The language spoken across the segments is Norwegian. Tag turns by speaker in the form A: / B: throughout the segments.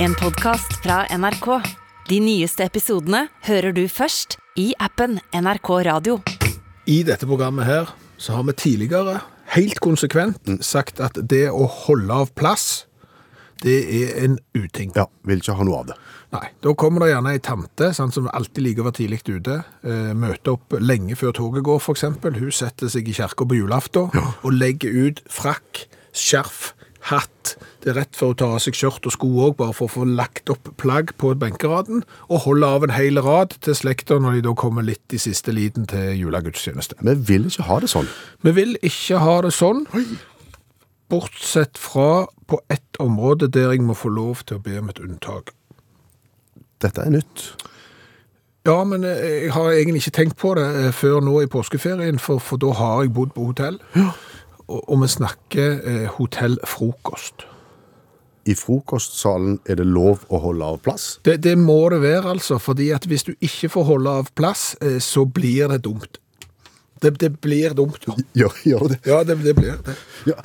A: En podcast fra NRK. De nyeste episodene hører du først i appen NRK Radio.
B: I dette programmet her så har vi tidligere helt konsekvent sagt at det å holde av plass, det er en uting.
C: Ja, vil ikke ha noe av det.
B: Nei, da kommer det gjerne ei tante sant, som alltid liker å være tidlig ute. Eh, møter opp lenge før toget går, for eksempel. Hun setter seg i kirka på julaften og legger ut frakk, skjerf, hatt. Det er rett for å ta av seg skjørt og sko òg, bare for å få lagt opp plagg på benkeraden. Og holde av en hel rad til slekta når de da kommer litt i siste liten til julegudstjeneste.
C: Vi vil ikke ha det sånn.
B: Vi vil ikke ha det sånn, bortsett fra på ett område der jeg må få lov til å be om et unntak.
C: Dette er nytt.
B: Ja, men eh, jeg har egentlig ikke tenkt på det eh, før nå i påskeferien, for, for da har jeg bodd på hotell. Og, og vi snakker eh, hotellfrokost.
C: I frokostsalen er det lov å holde av plass.
B: Det, det må det være, altså, fordi at hvis du ikke får holde av plass, eh, så blir det dumt. Det, det blir dumt.
C: Ja, gjør det.
B: Ja, det, det blir det.
C: Ja.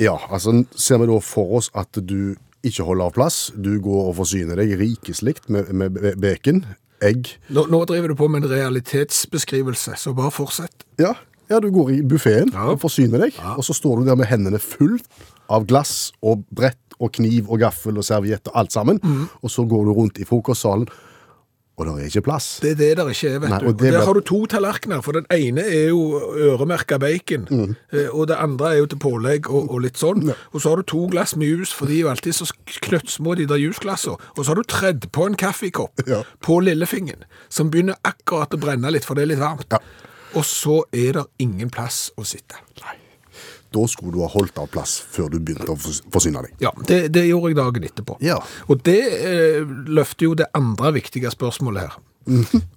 C: ja, altså ser vi da for oss at du ikke holder av plass. Du går og forsyner deg rikeslikt med, med bacon, egg.
B: Nå, nå driver du på med en realitetsbeskrivelse, så bare fortsett.
C: Ja, ja du går i buffeten
B: Ja.
C: og forsyner deg, og så står du der med hendene fullt av glass og brett og kniv og gaffel og serviett og alt sammen, og så går du rundt i frokostsalen, og det er ikke plass.
B: Det er det der ikke er, vet
C: Nei,
B: du.
C: og det
B: der har du to tallerkener, for den ene er jo øremerka bacon, mm. og det andre er jo til pålegg og, og litt sånn. Og så har du to glass med jus, for de er jo alltid så knøttsmå, de der jusglassene. Og så har du tredd på en kaffekopp
C: Ja.
B: på lillefingeren, som begynner akkurat å brenne litt, for det er litt varmt.
C: Ja.
B: Og så er det ingen plass å sitte.
C: Da skulle du ha holdt av plass før du begynte å fors- forsyne deg.
B: Ja, det, det gjorde jeg dagen etterpå.
C: Ja.
B: Og det eh, løfter jo det andre viktige spørsmålet her.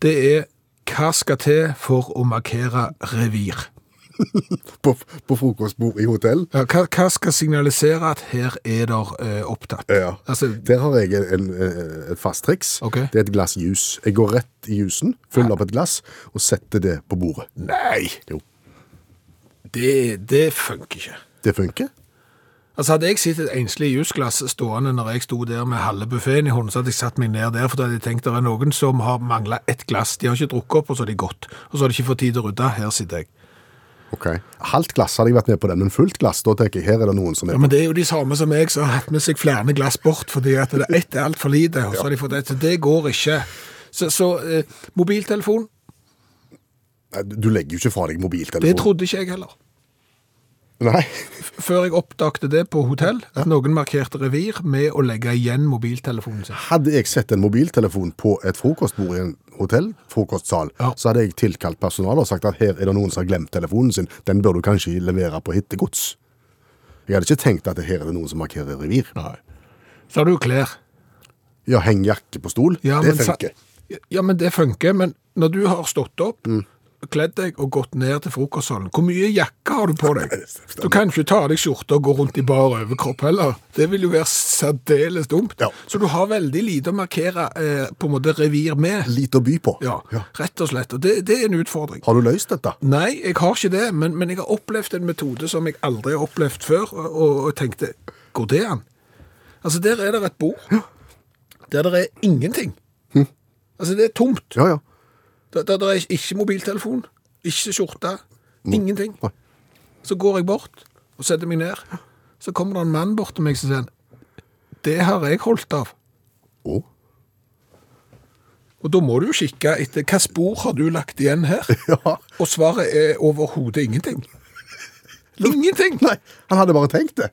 B: Det er hva skal til for å markere revir?
C: På, på frokostbord i hotell.
B: Ja, hva, hva skal signalisere at her er det eh, opptatt?
C: Ja.
B: Altså,
C: Der har jeg en, en, et fast triks.
B: Okay.
C: Det er et glass juice. Jeg går rett i jusen, fyller opp et glass og setter det på bordet.
B: nei,
C: Jo,
B: det, det funker ikke.
C: det funker.
B: Altså Hadde jeg sett et enslig jusglass stående når jeg sto der med halve buffeen i hånden, så hadde jeg satt meg ned der, for da hadde jeg tenkt det er noen som har mangla ett glass. De har ikke drukket opp, og så har de gått. Og så har de ikke fått tid til å rydde. Her sitter jeg.
C: Ok. Halvt glass hadde jeg vært med på den, men fullt glass, da tenker jeg her er det noen som er
B: Ja, men Det er jo de samme som jeg som har hatt med seg flere glass bort, fordi at det ett er altfor lite. og så har de fått ett. Det går ikke. Så, så eh, mobiltelefon,
C: Nei, Du legger jo ikke fra deg
B: det trodde ikke jeg heller.
C: Nei.
B: Før jeg oppdagte det på hotell, at noen markerte revir med å legge igjen mobiltelefonen sin.
C: Hadde jeg sett en mobiltelefon på et frokostbord i en hotell, frokostsal,
B: Ja.
C: så hadde jeg tilkalt personalet og sagt at her er det noen som har glemt telefonen sin. Den bør du kanskje levere på hittegods. Jeg hadde ikke tenkt at her er det noen som markerer revir.
B: Nei. Så har du jo klær.
C: Ja, heng jakke på stol.
B: Ja,
C: det funker.
B: Ja, men det funker. Men når du har stått opp, kledd deg og gått ned til frokostsalen, hvor mye jakke har du på deg? Du kan ikke ta av deg skjorte og gå rundt i bar overkropp heller. Det vil jo være særdeles dumt.
C: Ja.
B: Så du har veldig lite å markere eh, på en måte revir med.
C: Lite å by på.
B: Ja, rett og slett. Og det, det er en utfordring.
C: Har du løst dette?
B: Nei, jeg har ikke det, men, men jeg har opplevd en metode som jeg aldri har opplevd før, og, og, og tenkte, går det an? Altså, der er det et bord, der det er ingenting. Altså, det er tomt.
C: Ja, ja.
B: Der er ikke mobiltelefon, ikke skjorte, ingenting. Så går jeg bort og setter meg ned. Så kommer det en mann bort til meg som sier, det har jeg holdt av.
C: Oh.
B: Og da må du jo kikke etter, hva spor har du lagt igjen her?
C: Ja.
B: Og svaret er overhodet ingenting. Ingenting!
C: Nei, han hadde bare tenkt det.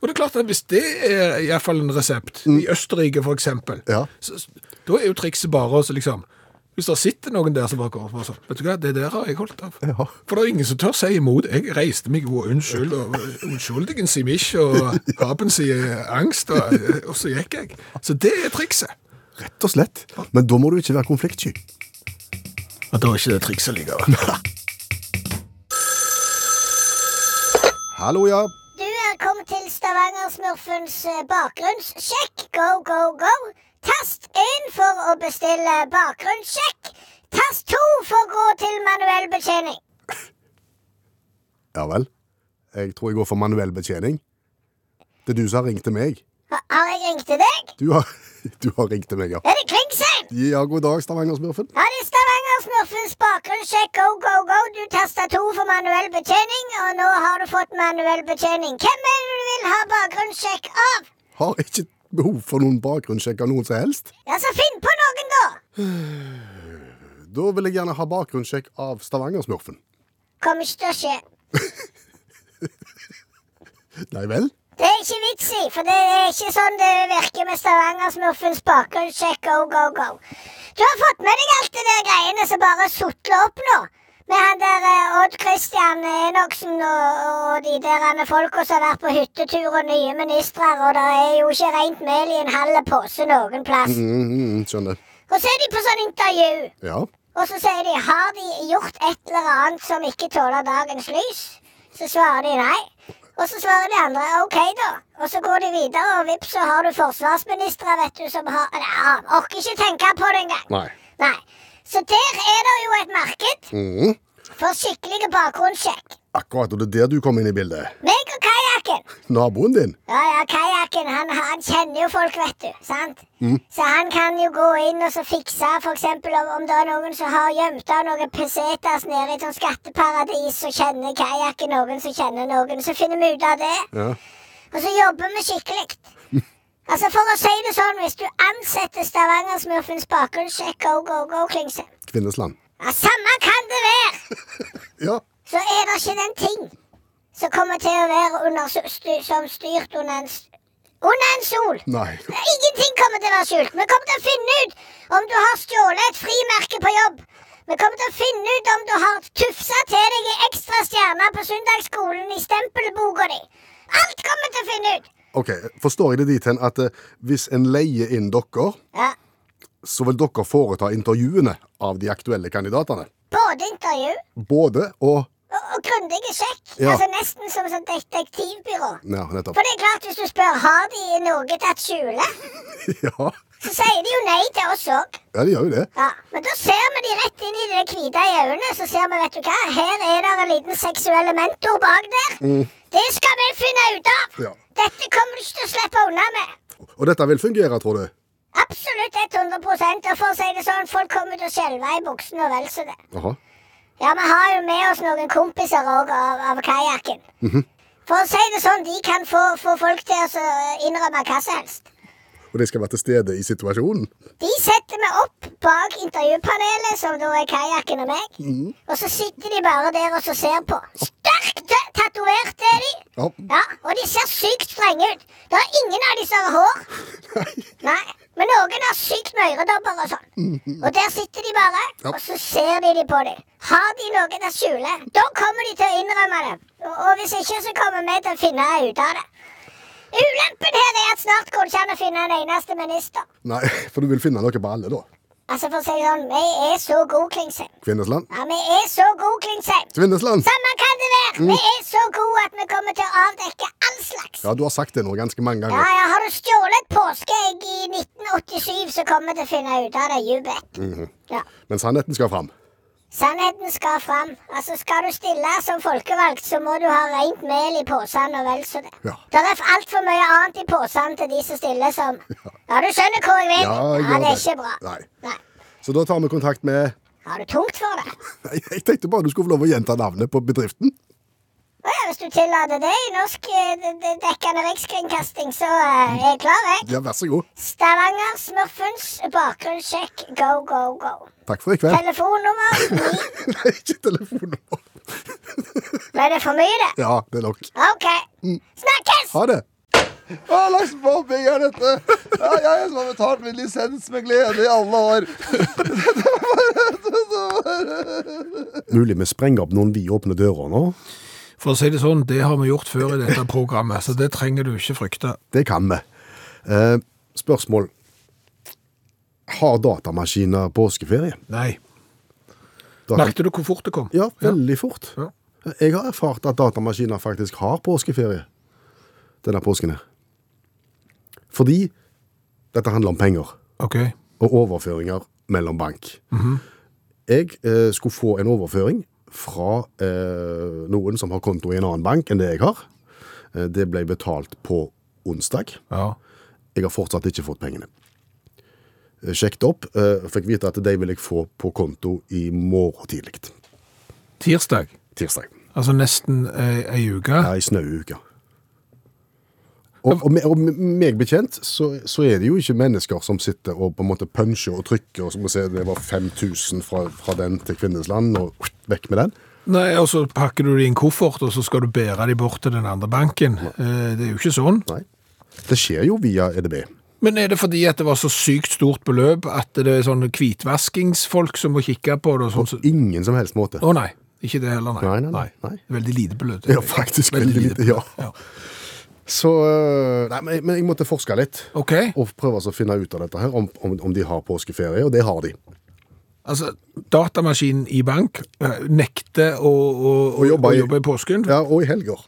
B: Og det er klart at hvis det er i hvert fall en resept, i Østerrike eksempel,
C: Ja.
B: så, da er jo trikset bare å liksom, hvis det sitter noen der som bare går og sånn, vet du hva, det der har jeg holdt av.
C: Ja.
B: For det er ingen som tør si imot. Jeg reiste meg og unnskyld, og unnskyldigen sier mich, og haben sier angst, og, og så gikk jeg. Så det er trikset.
C: Rett og slett. Men da må du ikke være konfliktsky.
B: Og da er ikke det trikset likevel.
C: Hallo, ja.
D: Du er kommet til Stavanger-smurfens eh, bakgrunnssjekk. Go, go, go. Tast 1 for å bestille bakgrunnssjekk. Tast 2 for å gå til manuell betjening.
C: Ja vel. Jeg tror jeg går for manuell betjening. Det er du som har ringt til meg.
D: Ha- Har jeg ringt til deg?
C: Du har, du har ringt til meg, ja.
D: Er det Klingsheim?
C: Ja, god dag, Stavanger-smurfen.
D: Ja, det er Stavanger-smurfens bakgrunnssjekk. Go, go, go. Du tasta to for manuell betjening, og nå har du fått manuell betjening. Hvem er det du vil ha bakgrunnssjekk av?
C: Har ikke behov for noen bakgrunnssjekk av noen som helst.
D: Ja, så finn på noen, da.
C: Da vil jeg gjerne ha bakgrunnssjekk av Stavanger-smurfen.
D: Kommer ikke til å skje.
C: Nei vel?
D: Det er ikke vits i, for det er ikke sånn det virker med Stavanger-smurfens bakgrunnssjekk. Go, go, go. Du har fått med deg alt det der greiene som bare sutler opp nå. Med han der eh, Odd Christian Enoksen og, og de der andre folka som har vært på hyttetur og nye ministre, og det er jo ikke rent mel i en halv pose noen plass.
C: Mm, mm, skjønner.
D: Og så er de på sånn intervju,
C: Ja.
D: og så sier de har de gjort et eller annet som ikke tåler dagens lys. Så svarer de nei. Og så svarer de andre OK, da. Og så går de videre, og vips, så har du forsvarsministre, vet du, som har orker ikke tenke på det engang.
C: Nei.
D: Nei. Så der er det jo et marked
C: Mm.
D: for skikkelig bakgrunnssjekk.
C: Akkurat, og det er der du kom inn i bildet.
D: Meg og kajakken.
C: Naboen din?
D: Ja, ja, kajakken, han, han kjenner jo folk, vet du. Sant? Så han kan jo gå inn og så fikse, eksempel om, om det er noen som har gjemt av noen pesetas nede i et sånt skatteparadis, så kjenner kajakken noen som kjenner noen, så finner vi ut av det.
C: Ja.
D: Og så jobber vi skikkelig. Altså, for å si det sånn, hvis du ansetter Stavanger-smurfens bakgrunnssjekk, go, go, go, Klingse
C: Kvinnesland.
D: Ja, samme kan det være!
C: Ja.
D: så er det ikke den ting som kommer til å være under, styr, som styrt under en, under en sol.
C: Nei.
D: Ingenting kommer til å være skjult. Vi kommer til å finne ut om du har stjålet et frimerke på jobb. Vi kommer til å finne ut om du har tufsa til deg ei ekstra stjerne på søndagsskolen i stempelboka di. Alt kommer til å finne ut.
C: Ok, Forstår jeg det dit hen at eh, hvis en leier inn dere,
D: Ja.
C: så vil dere foreta intervjuene av de aktuelle kandidatene?
D: Både intervju
C: Både og
D: og, og grundige sjekk.
C: Ja.
D: Altså Nesten som sånn detektivbyrå.
C: Ja, nettopp.
D: For det er klart, hvis du spør har de noe til å skjule,
C: Ja,
D: så sier de jo nei til oss òg.
C: ja de gjør jo det.
D: Ja, men da ser vi de rett inn i de hvite i øynene, så ser vi, vet du hva, her er det en liten seksuell mentor bak der. Det skal vi finne ut av.
C: Mm. Ja.
D: Dette kommer du ikke til å slippe unna med.
C: Og dette vil fungere, tror du?
D: Absolutt 100 Og for å si det sånn, folk kommer til å skjelve i buksene og vel så det.
C: Aha.
D: Ja, vi har jo med oss noen kompiser òg av, av kajakken.
C: Mhm.
D: For å si det sånn, de kan få, få folk til å innrømme hva som helst.
C: Og de skal være til stede i situasjonen?
D: De setter vi opp bak intervjupanelet, som da er kajakken og meg. Og så sitter de bare der og så ser på. Sterkt tatovert er de.
C: Ja.
D: Ja, Og de ser sykt strenge ut. Det er ingen av de som har hår. Nei. Men noen har sykt møyredobber og sånn. Og der sitter de bare,
C: Ja.
D: og så ser de de på dem. Har de noe å skjule, da kommer de til å innrømme det. Og, og hvis ikke, så kommer vi til å finne ut av det. Ulempen her er at snart går det ikke an å finne en eneste minister.
C: Nei, for du vil finne noe på alle, da.
D: Altså, for å si det sånn, vi er så gode, Klingsheim.
C: Kvinnesland?
D: Ja, vi er så gode, Klingsheim.
C: Kvinnesland!
D: Samme kan det være. Vi er så gode at vi kommer til å avdekke all slags.
C: Ja, du har sagt det nå ganske mange ganger.
D: ja, ja, Har du stjålet påskeegg i 1987, så kommer vi til å finne ut av det, you bet. Ja.
C: Men sannheten skal fram.
D: Sannheten skal fram. Altså, Skal du stille som folkevalgt, så må du ha rent mel i posen og vel så det.
C: Ja.
D: Det er altfor mye annet i posen til de som stiller som Ja, du skjønner hvor jeg vil?
C: Ja, jeg
D: ja det er ikke bra.
C: Nei.
D: Nei.
C: Så da tar vi kontakt med
D: Har du tungt for det?
C: Nei, Jeg tenkte bare du skulle få lov å gjenta navnet på bedriften.
D: Å ja, hvis du tillater det i norsk eh, dekkende rikskringkasting, så eh, er jeg klar, jeg.
C: Ja, vær så god.
D: Stavanger Smurfens bakgrunnssjekk, go, go, go.
C: Takk for i kveld.
D: Telefonnummer 9
C: Nei, ikke telefonnummer.
D: Ble det for mye, det?
C: Ja, det er nok.
D: OK. Snakkes!
C: Ha det.
E: Å, slags mobbing er dette? Ja, jeg som har betalt min lisens med glede i alle år.
C: Mulig vi sprenger opp noen vidåpne dører nå.
B: For å si det sånn, det har vi gjort før i dette programmet, så det trenger du ikke frykte.
C: Det kan vi. Eh, spørsmål. Har datamaskiner påskeferie?
B: Nei.
C: Data-
B: Merkte du hvor fort det kom?
C: Ja, veldig fort.
B: Ja.
C: Jeg har erfart at datamaskiner faktisk har påskeferie denne påsken her. Fordi dette handler om penger
B: OK.
C: og overføringer mellom bank. Jeg eh, skulle få en overføring fra eh, noen som har konto i en annen bank enn det jeg har. Eh, det ble betalt på onsdag.
B: Ja.
C: Jeg har fortsatt ikke fått pengene. Eh, Sjekket opp, eh, fikk vite at de vil jeg få på konto i morgen tidlig.
B: Tirsdag,
C: Tirsdag.
B: altså nesten eh, ei uke.
C: Ja, ei snauuke. Og, og, og meg bekjent, så, så er det jo ikke mennesker som sitter og på en måte puncher og trykker, og så må se, det var 5000 fra, fra den til Kvinnesland, og vekk med den.
B: Nei, og så pakker du det i en koffert, og så skal du bære de bort til den andre banken. Eh, Det er jo ikke sånn.
C: Nei. Det skjer jo via EDB.
B: Men er det fordi at det var så sykt stort beløp at det er sånne hvitvaskingsfolk som må kikke på det? og Sånn, så...
C: Ingen som helst måte.
B: Å nei, ikke det heller, nei.
C: Nei, nei, nei, nei.
B: Veldig lite beløp.
C: Ja, faktisk veldig lite, ja. Så øh, Nei, men, men jeg måtte forske litt.
B: Ok,
C: Og prøve å finne ut av dette her, om, om, om de har påskeferie, og det har de.
B: Altså datamaskinen i bank eh, nekter å, å, å,
C: jobbe i-
B: jobbe i påsken.
C: Ja, Og i helger.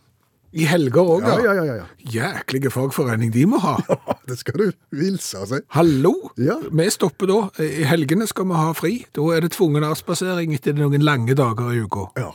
B: I helger òg,
C: Ja, ja, ja. ja, ja.
B: Jæklige fagforening de må ha.
C: Ja, Det skal du hilse og si.
B: Hallo!
C: Ja.
B: Vi stopper da. I helgene skal vi ha fri. Da er det tvungen avspasering etter noen lange dager i uka.
C: Ja.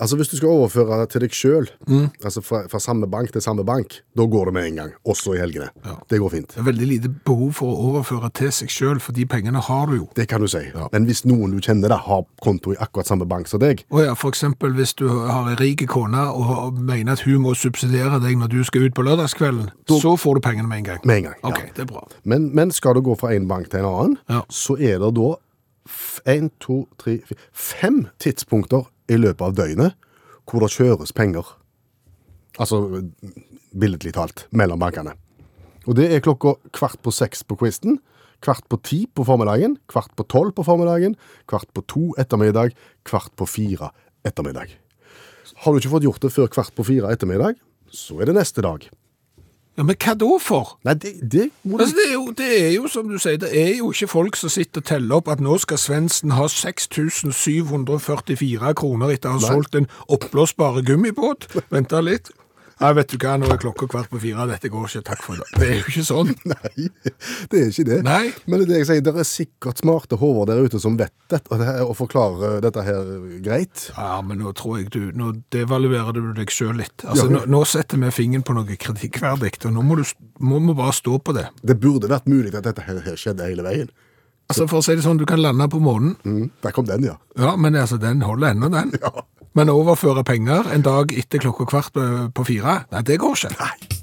C: Altså Hvis du skal overføre til deg sjøl,
B: Mm.
C: altså fra, fra samme bank til samme bank, da går det med en gang. Også i helgene.
B: Ja.
C: Det går fint.
B: Det er veldig lite behov for å overføre til seg sjøl, for de pengene har du jo.
C: Det kan du si. Ja. Men hvis noen du kjenner da har konto i akkurat samme bank som deg,
B: Å ja, for eksempel hvis du har en rik kone og mener at hun må subsidiere deg når du skal ut på lørdagskvelden, så får du pengene med en gang.
C: med en gang.
B: Ok,
C: ja.
B: det er bra.
C: Men, men skal du gå fra en bank til en annen,
B: Ja.
C: så er det da én, to, tre, fire, fem tidspunkter i løpet av døgnet hvor det kjøres penger. Altså billedlig talt, mellom bankene. Og det er klokka kvart på seks på kvisten, kvart på ti på formiddagen, kvart på tolv på formiddagen, kvart på to ettermiddag, kvart på fire ettermiddag. Har du ikke fått gjort det før kvart på fire ettermiddag, så er det neste dag.
B: Ja, Men hva da for?
C: Nei, det, det må du
B: Altså, det, er jo, det er jo som du sier, det er jo ikke folk som sitter og teller opp at nå skal Svendsen ha 6744 kroner etter å ha solgt en oppblåsbare gummibåt. Vent litt. Nei, vet du hva, nå er klokka kvart på fire, dette går ikke, takk for det. Det er jo ikke sånn.
C: Nei, det er ikke det.
B: Nei.
C: Men det er det jeg sier, det er sikkert smarte hoder der ute som vet dette, og, det og forklarer dette her greit.
B: Ja, men nå tror jeg du, nå devaluerer du deg selv litt. Altså,
C: Ja.
B: nå, nå setter vi fingeren på noe kritikkverdig, og nå må du må vi bare stå på det.
C: Det burde vært mulig at dette her, her skjedde hele veien.
B: Altså, for å si det sånn, du kan lande på månen,
C: Mm, der kom den, ja.
B: ja, men altså, den holder ennå, den.
C: Ja.
B: Men å overføre penger en dag etter klokka kvart på, fire, nei, det går ikke.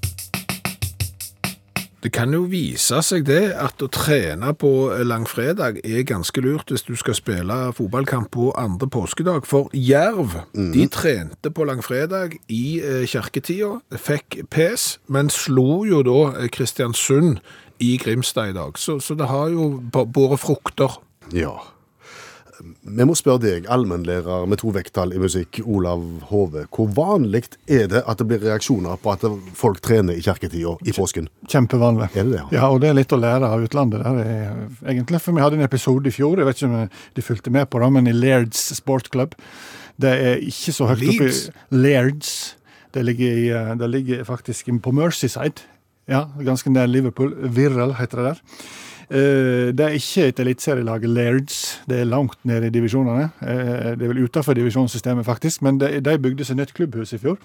B: Det kan jo vise seg det at å trene på langfredag er ganske lurt hvis du skal spille fotballkamp på andre påskedag. For Jerv, de trente på langfredag i kirketida, fikk pes, men slo jo da eh, Kristiansund i Grimstad i dag. Så, så det har jo båret frukter.
C: Ja. Vi må spørre deg, allmennlærer med to vekttall i musikk, Olav Hove. Hvor vanlig er det at det blir reaksjoner på at folk trener i kirketida i påsken?
F: Kjempevanlig.
C: Er det det, ja?
F: Og det er litt å lære av utlandet der, er, egentlig. For vi hadde en episode i fjor, jeg vet ikke om de fulgte med på det, men i Lairds Sport Club. Det er ikke så høyt oppe i Lairds. Det ligger, i, eh, det ligger faktisk på Merseyside. Ja, ganske nær Liverpool. Virrel heter det der. Eh, Det er ikke et eliteserielag Lairds, det er langt nede i divisjonene. Eh, Det er vel utenfor divisjonssystemet, faktisk, men de, de bygde seg nytt klubbhus i fjor.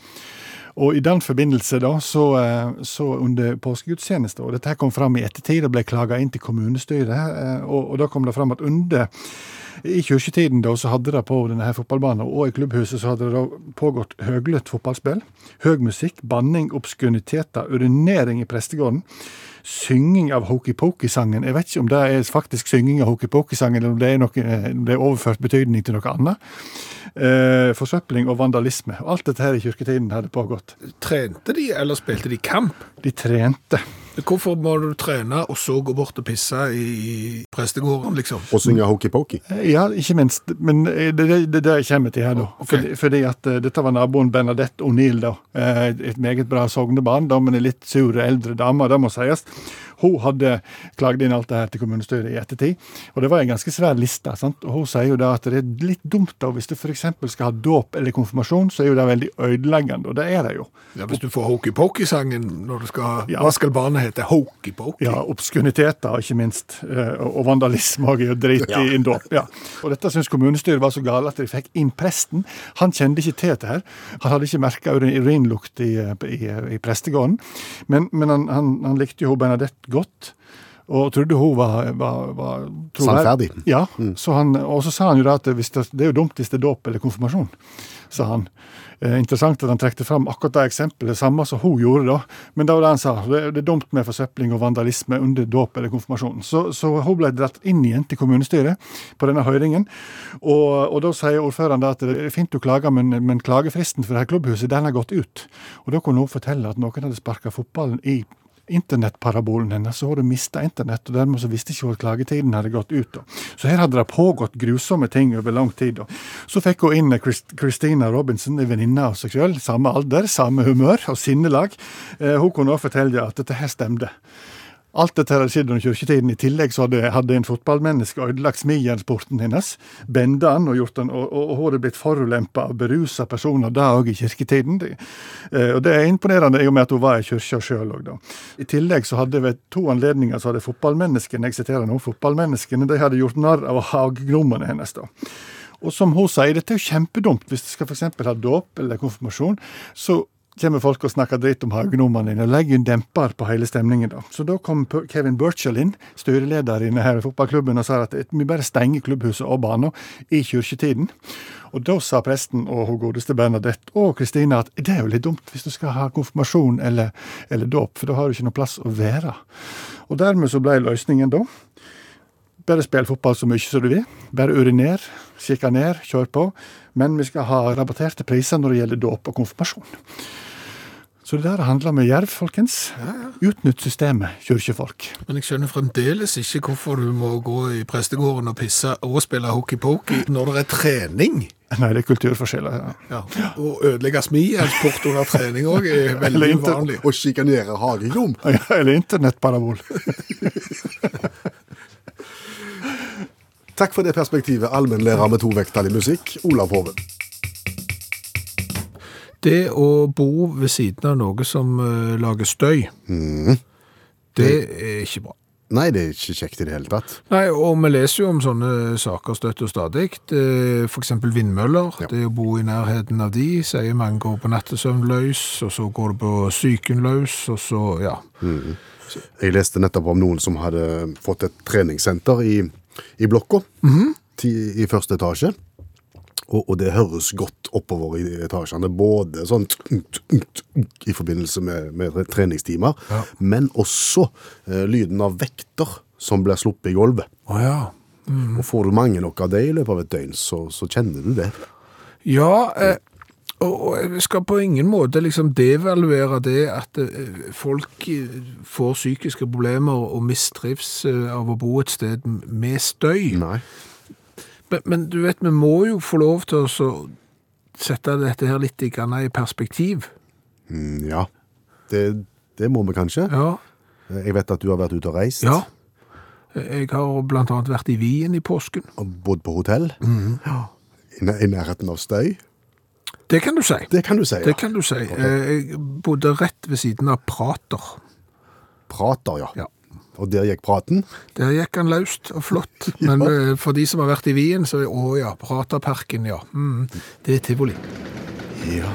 F: Og i den forbindelse, da, så, eh, så under påskegudstjeneste, og dette her kom fram i ettertid, og ble klaga inn til kommunestyret, og, og da kom det fram at under i kirketiden da, så hadde det på denne her fotballbanen og i klubbhuset så hadde det da pågått høglytt fotballspill, høg musikk, banning, obskuniteter, urinering i prestegården, synging av Hokey Pokey-sangen. Jeg vet ikke om det er faktisk synging av Hokey Pokey-sangen, eller om det noe, eh, det er overført betydning til noe annet. Eh, forsøpling og vandalisme. Alt dette her i kirketiden hadde pågått.
B: Trente de, eller spilte de kamp?
F: De trente.
B: Hvorfor må du trene og så gå bort og pisse i prestegården, liksom?
C: Og synge hokey-pokey?
F: Ja, ikke minst. Men eh, det er det, det jeg kommer til her, da.
B: Okay.
F: Fordi, fordi at eh, dette var naboen Bernadette O'Neill, da. Eh, Et meget bra sognebarn, da, men en litt sur eldre dame, det må sies. Hun hadde klagd inn alt det her til kommunestyret i ettertid, og det var en ganske svær liste. sant? Og Hun sier jo da at det er litt dumt da, hvis du f.eks. skal ha dåp eller konfirmasjon, så er jo det veldig ødeleggende, og det er det jo.
B: Ja, hvis du får hokey-pokey-sangen når du skal
F: Ja.
B: Hva skal barnet hete? Hokey-pokey?
F: Ja, obskuniteter, ikke minst. eh, Og vandalisme òg er jo drit i en dåp. Ja. Og dette syns kommunestyret var så gale at de fikk inn presten. Han kjente ikke til dette her. Han hadde ikke merka urinlukt i, i, i prestegården. Men, men han, han, han likte jo Benedette godt. Og trodde hun var, var, var.
C: Sannferdig.
F: Ja, så han, og så sa han jo da at det, det er jo dumt hvis det er dåp eller konfirmasjon, sa han. Eh, interessant at han trekte fram akkurat det eksempelet, samme som hun gjorde da. Men det var det han sa. Det, det er dumt med forsøpling og vandalisme under dåp eller konfirmasjon. Så, så hun ble dratt inn igjen til kommunestyret på denne høringen. Og, og da sier ordføreren da at det er fint du klager, men, men klagefristen for det her klubbhuset den har gått ut. Og da kunne hun fortelle at noen hadde sparka fotballen i internettparabolen hennes, så hadde hun mista internett, og dermed så visste ikke hun at klagetiden hadde gått ut. Da. Så her hadde det pågått grusomme ting over lang tid. Da. Så fikk hun inn Christ- Christina Robinson, en venninne av seg sjøl, samme alder, samme humør og sinnelag. Eh, hun kunne også fortelle at dette her stemte. Alt dette hadde skjedd under kirketiden. I tillegg så hadde, hadde en fotballmenneske ødelagt smijernsporten hennes. Benda den og gjort den, og, og, og hadde blitt forulempa av berusa personer, da òg i kirketiden. Det, eh, og det er imponerende i og med at hun var i kyrkja sjøl òg, da. I tillegg så hadde ved to anledninger så hadde fotballmenneskene, jeg siterer nå, fotballmenneskene de hadde gjort narr av haggnommene hennes, da. Og som hun sier, dette er jo kjempedumt. Hvis du skal f.eks. ha dåp eller konfirmasjon, så kommer folk og snakker dritt om haugnommene dine og legger en demper på hele stemningen. da. Så da kom Kevin Burchell inn, styreleder i denne fotballklubben, og sa at vi bare stenger klubbhuset og banen i kirketiden. Og da sa presten og hun godeste Bernadette og Kristina at det er jo litt dumt hvis du skal ha konfirmasjon eller, eller dåp, for da har du ikke noe plass å være. Og dermed så ble løsningen da bare spill fotball så mye som du vil. Bare uriner, sjikaner, kjør på. Men vi skal ha rabatterte priser når det gjelder dåp og konfirmasjon. Så det der handler med jerv, folkens. Utnytt systemet, kirkefolk.
B: Men jeg skjønner fremdeles ikke hvorfor du må gå i prestegården og pisse og spille hokey-pokey når det er trening.
F: Nei, det er kulturforskjeller. Ja.
B: Ja. Å ødelegge smijernsport under trening òg er veldig uvanlig.
C: Og sjikanere hagegnom.
F: Ja, Eller internettparabol.
C: Takk for det perspektivet, allmennlærer med to vekttall i musikk, Olav Hove.
B: Det å bo ved siden av noe som eh, lager støy, det er ikke bra.
C: Nei, det er ikke kjekt i det hele tatt.
B: Nei, og vi leser jo om sånne saker støtt og stadig. Det- For eksempel vindmøller.
C: Ja.
B: Det å bo i nærheten av de, sier mange går på nattesøvn løs, og så går det på psyken løs, og så, ja.
C: Jeg leste nettopp om noen som hadde fått et treningssenter i, i blokka ti- i første etasje. Og, og det høres godt oppover i etasjene, både sånn i forbindelse med, med treningstimer,
B: Ja.
C: men også eh, lyden av vekter som blir sluppet i gulvet.
B: Oh, ja.
C: Og får du mange nok av det i løpet av et døgn, så, så kjenner du det.
B: Ja, eh, og og jeg skal på ingen måte liksom devaluere det at eh, folk eh, får psykiske problemer og mistrives eh, av å bo et sted med støy.
C: Nei.
B: Men, men du vet, vi må jo få lov til å sette dette her litt i i perspektiv.
C: Mm, ja, det, det må vi kanskje.
B: Ja,
C: Jeg vet at du har vært ute og reist.
B: ja. Jeg har blant annet vært i Wien i påsken.
C: Og bodd på hotell. Ja. I, næ- I nærheten av støy.
B: Det kan du si.
C: Det kan du si, ja.
B: Det kan du si. Okay. Jeg bodde rett ved siden av Prater.
C: Prater, ja.
B: Ja.
C: Og der gikk praten.
B: Der gikk han løst og flott. Men eh, for de som har vært i Wien, så er å ja, Praterparken, ja. Mm, det er tivoli.
C: Ja.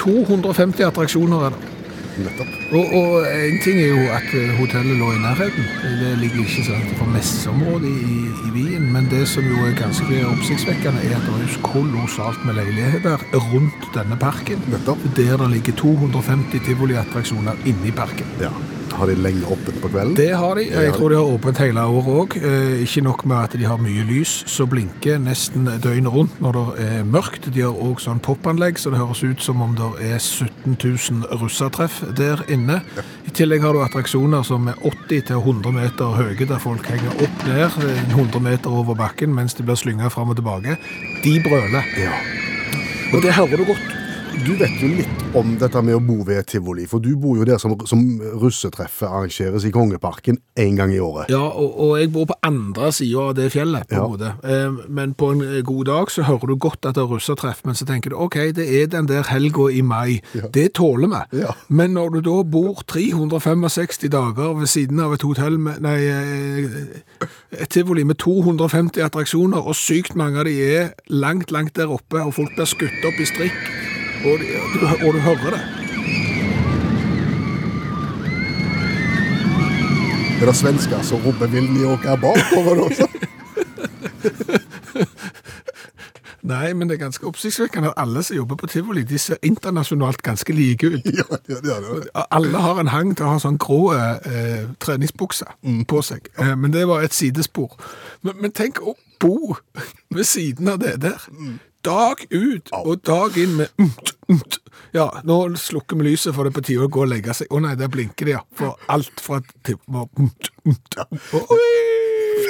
B: 250 attraksjoner er det.
C: Nettopp.
B: Og, og en ting er jo at eh, hotellet lå i nærheten. Det ligger ikke så langt fra messeområdet i, i Wien, men det som jo er ganske oppsiktsvekkende, er at det er kolossalt med leiligheter rundt denne parken.
C: Nettopp.
B: Der det ligger 250 tivoliattraksjoner inni parken.
C: Ja. Har de lenge åpent på kvelden?
B: Det har de. Jeg tror de har åpent hele året òg. Ikke nok med at de har mye lys som blinker nesten døgnet rundt når det er mørkt. De har òg sånn popanlegg, så det høres ut som om det er 17 000 russertreff der inne. I tillegg har du attraksjoner som er 80-100 meter høye, der folk henger opp ned eh, 100 meter over bakken mens de blir slynga fram og tilbake. De brøler.
C: Ja.
B: Og det hører du godt.
C: Du vet jo litt om dette med å bo ved et tivoli, for du bor jo der som, som russetreffet arrangeres i Kongeparken en gang i året.
B: Ja, og, og jeg bor på andre sida av det fjellet, på
C: Ja.
B: måte. Eh, Men på en god dag så hører du godt at det er russetreff, men så tenker du OK, det er den der helga i mai. Det tåler vi.
C: Ja.
B: Men når du da bor 365 dager ved siden av et hotell med Nei, eh, et tivoli med 250 attraksjoner, og sykt mange av de er langt, langt der oppe, og folk blir skutt opp i strikk, og, du, og du hører det.
C: Er det svensker som roper 'vil ni åka bakover' også?
B: Nei, men det er ganske oppsiktsvekkende at alle som jobber på tivoli, de ser internasjonalt ganske like ut.
C: ja, ja, det det.
B: Alle har en hang til å ha sånn grå eh, treningsbukse på seg, eh, men det var et sidespor. Men, men tenk å bo ved siden av det der. Dag ut og dag inn med umt, umt. Ja, nå slukker vi lyset, for det er på tide å gå og legge seg. Å nei, der blinker det, ja. For alt fra til var umt, umt. Og,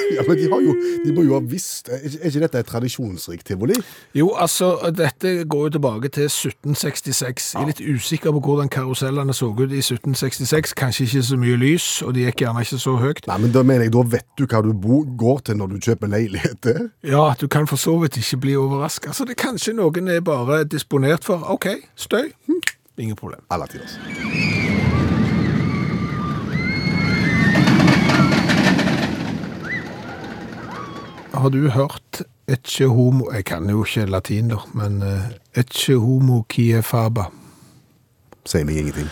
C: Ja, men de, har jo, de må jo ha visst Er ikke dette et tradisjonsrikt tivoli?
B: Jo, altså, dette går jo tilbake til 1766. Jeg er litt usikker på hvordan karusellene så ut i 1766. Kanskje ikke så mye lys, og de gikk gjerne ikke så høyt.
C: Nei, men da mener jeg, da vet du hva du bo, går til når du kjøper leilighet der.
B: Ja, du kan for så vidt ikke bli overraska. Så det er kanskje noen er bare disponert for OK, støy. Hm, ingen problem.
C: Alle tiders.
B: Har du hørt ecce homo Jeg kan jo ikke latin, da, men uh, ecce homo kie faba.
C: Sier meg ingenting.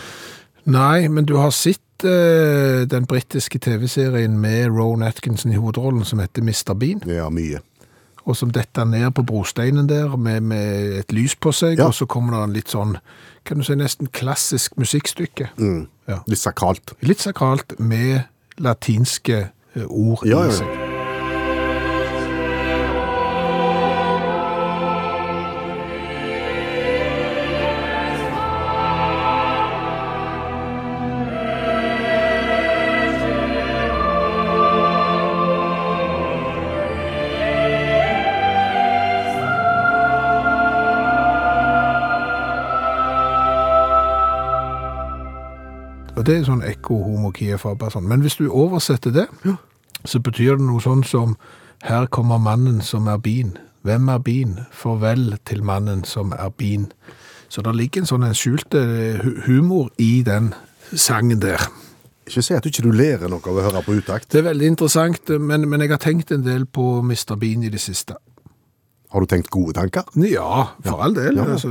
B: Nei, men du har sett uh, den britiske TV-serien med Rowan Atkinson i hovedrollen som heter Mr. Bean,
C: Ja, mye.
B: og som detter ned på brosteinen der med, med et lys på seg,
C: Ja.
B: og så kommer det en litt sånn, kan du si, nesten klassisk musikkstykke.
C: Mm.
B: Ja.
C: Litt sakralt.
B: Litt sakralt med latinske eh, ord
C: Ja,
B: i seg. Og det er sånn ekko, homo, kie, faba, sånn. Men hvis du oversetter det, så betyr det noe sånn som Her kommer mannen som er bin. Hvem er bin? Farvel til mannen som er bin. Så det ligger en sånn en skjult eh, humor i den sangen der.
C: Ikke si at du ikke lærer noe av å høre på utakt.
B: Det er veldig interessant, men, men jeg har tenkt en del på Mr. Bean i det siste.
C: Har du tenkt gode tanker?
B: Ja, for all del.
C: Ja.
B: Altså,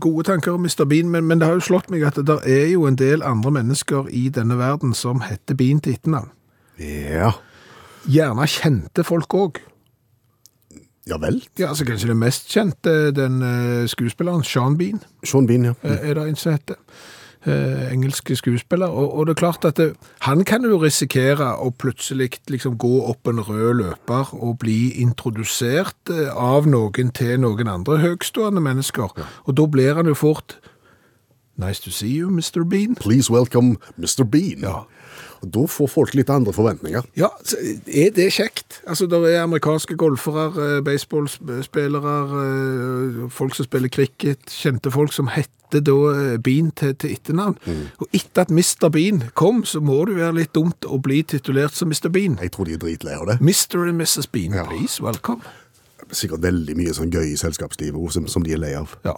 B: gode tanker om Mr. Bean, men, men det har jo slått meg at det er jo en del andre mennesker i denne verden som heter Bean til etternavn.
C: Ja.
B: Gjerne kjente folk òg.
C: Ja vel.
B: Ja, altså kanskje det mest kjente, den eh, skuespilleren Sean Bean,
C: Sean Bean, ja.
B: Mm. er det en som heter. Eh, engelske skuespiller. Og, og det er klart at det, han kan jo risikere å plutselig liksom gå opp en rød løper og bli introdusert eh, av noen til noen andre høgstående mennesker. Og da blir han jo fort Nice to see you, Mr. Bean.
C: Please welcome Mr. Bean.
B: Ja.
C: Og da får folk litt andre forventninger.
B: Ja, er det kjekt? Altså, Det er amerikanske golfere, eh, baseballspillere, eh, folk som spiller cricket, kjente folk som heter da eh, Bean til, til etternavn. Og etter at Mr. Bean kom, så må det være litt dumt å bli titulert som Mr. Bean.
C: Jeg tror de er dritlei av det.
B: Mr. and Mrs. Bean,
C: Ja.
B: please, welcome.
C: Sikkert veldig mye sånn gøy i selskapslivet som, som de er lei av.
B: Ja,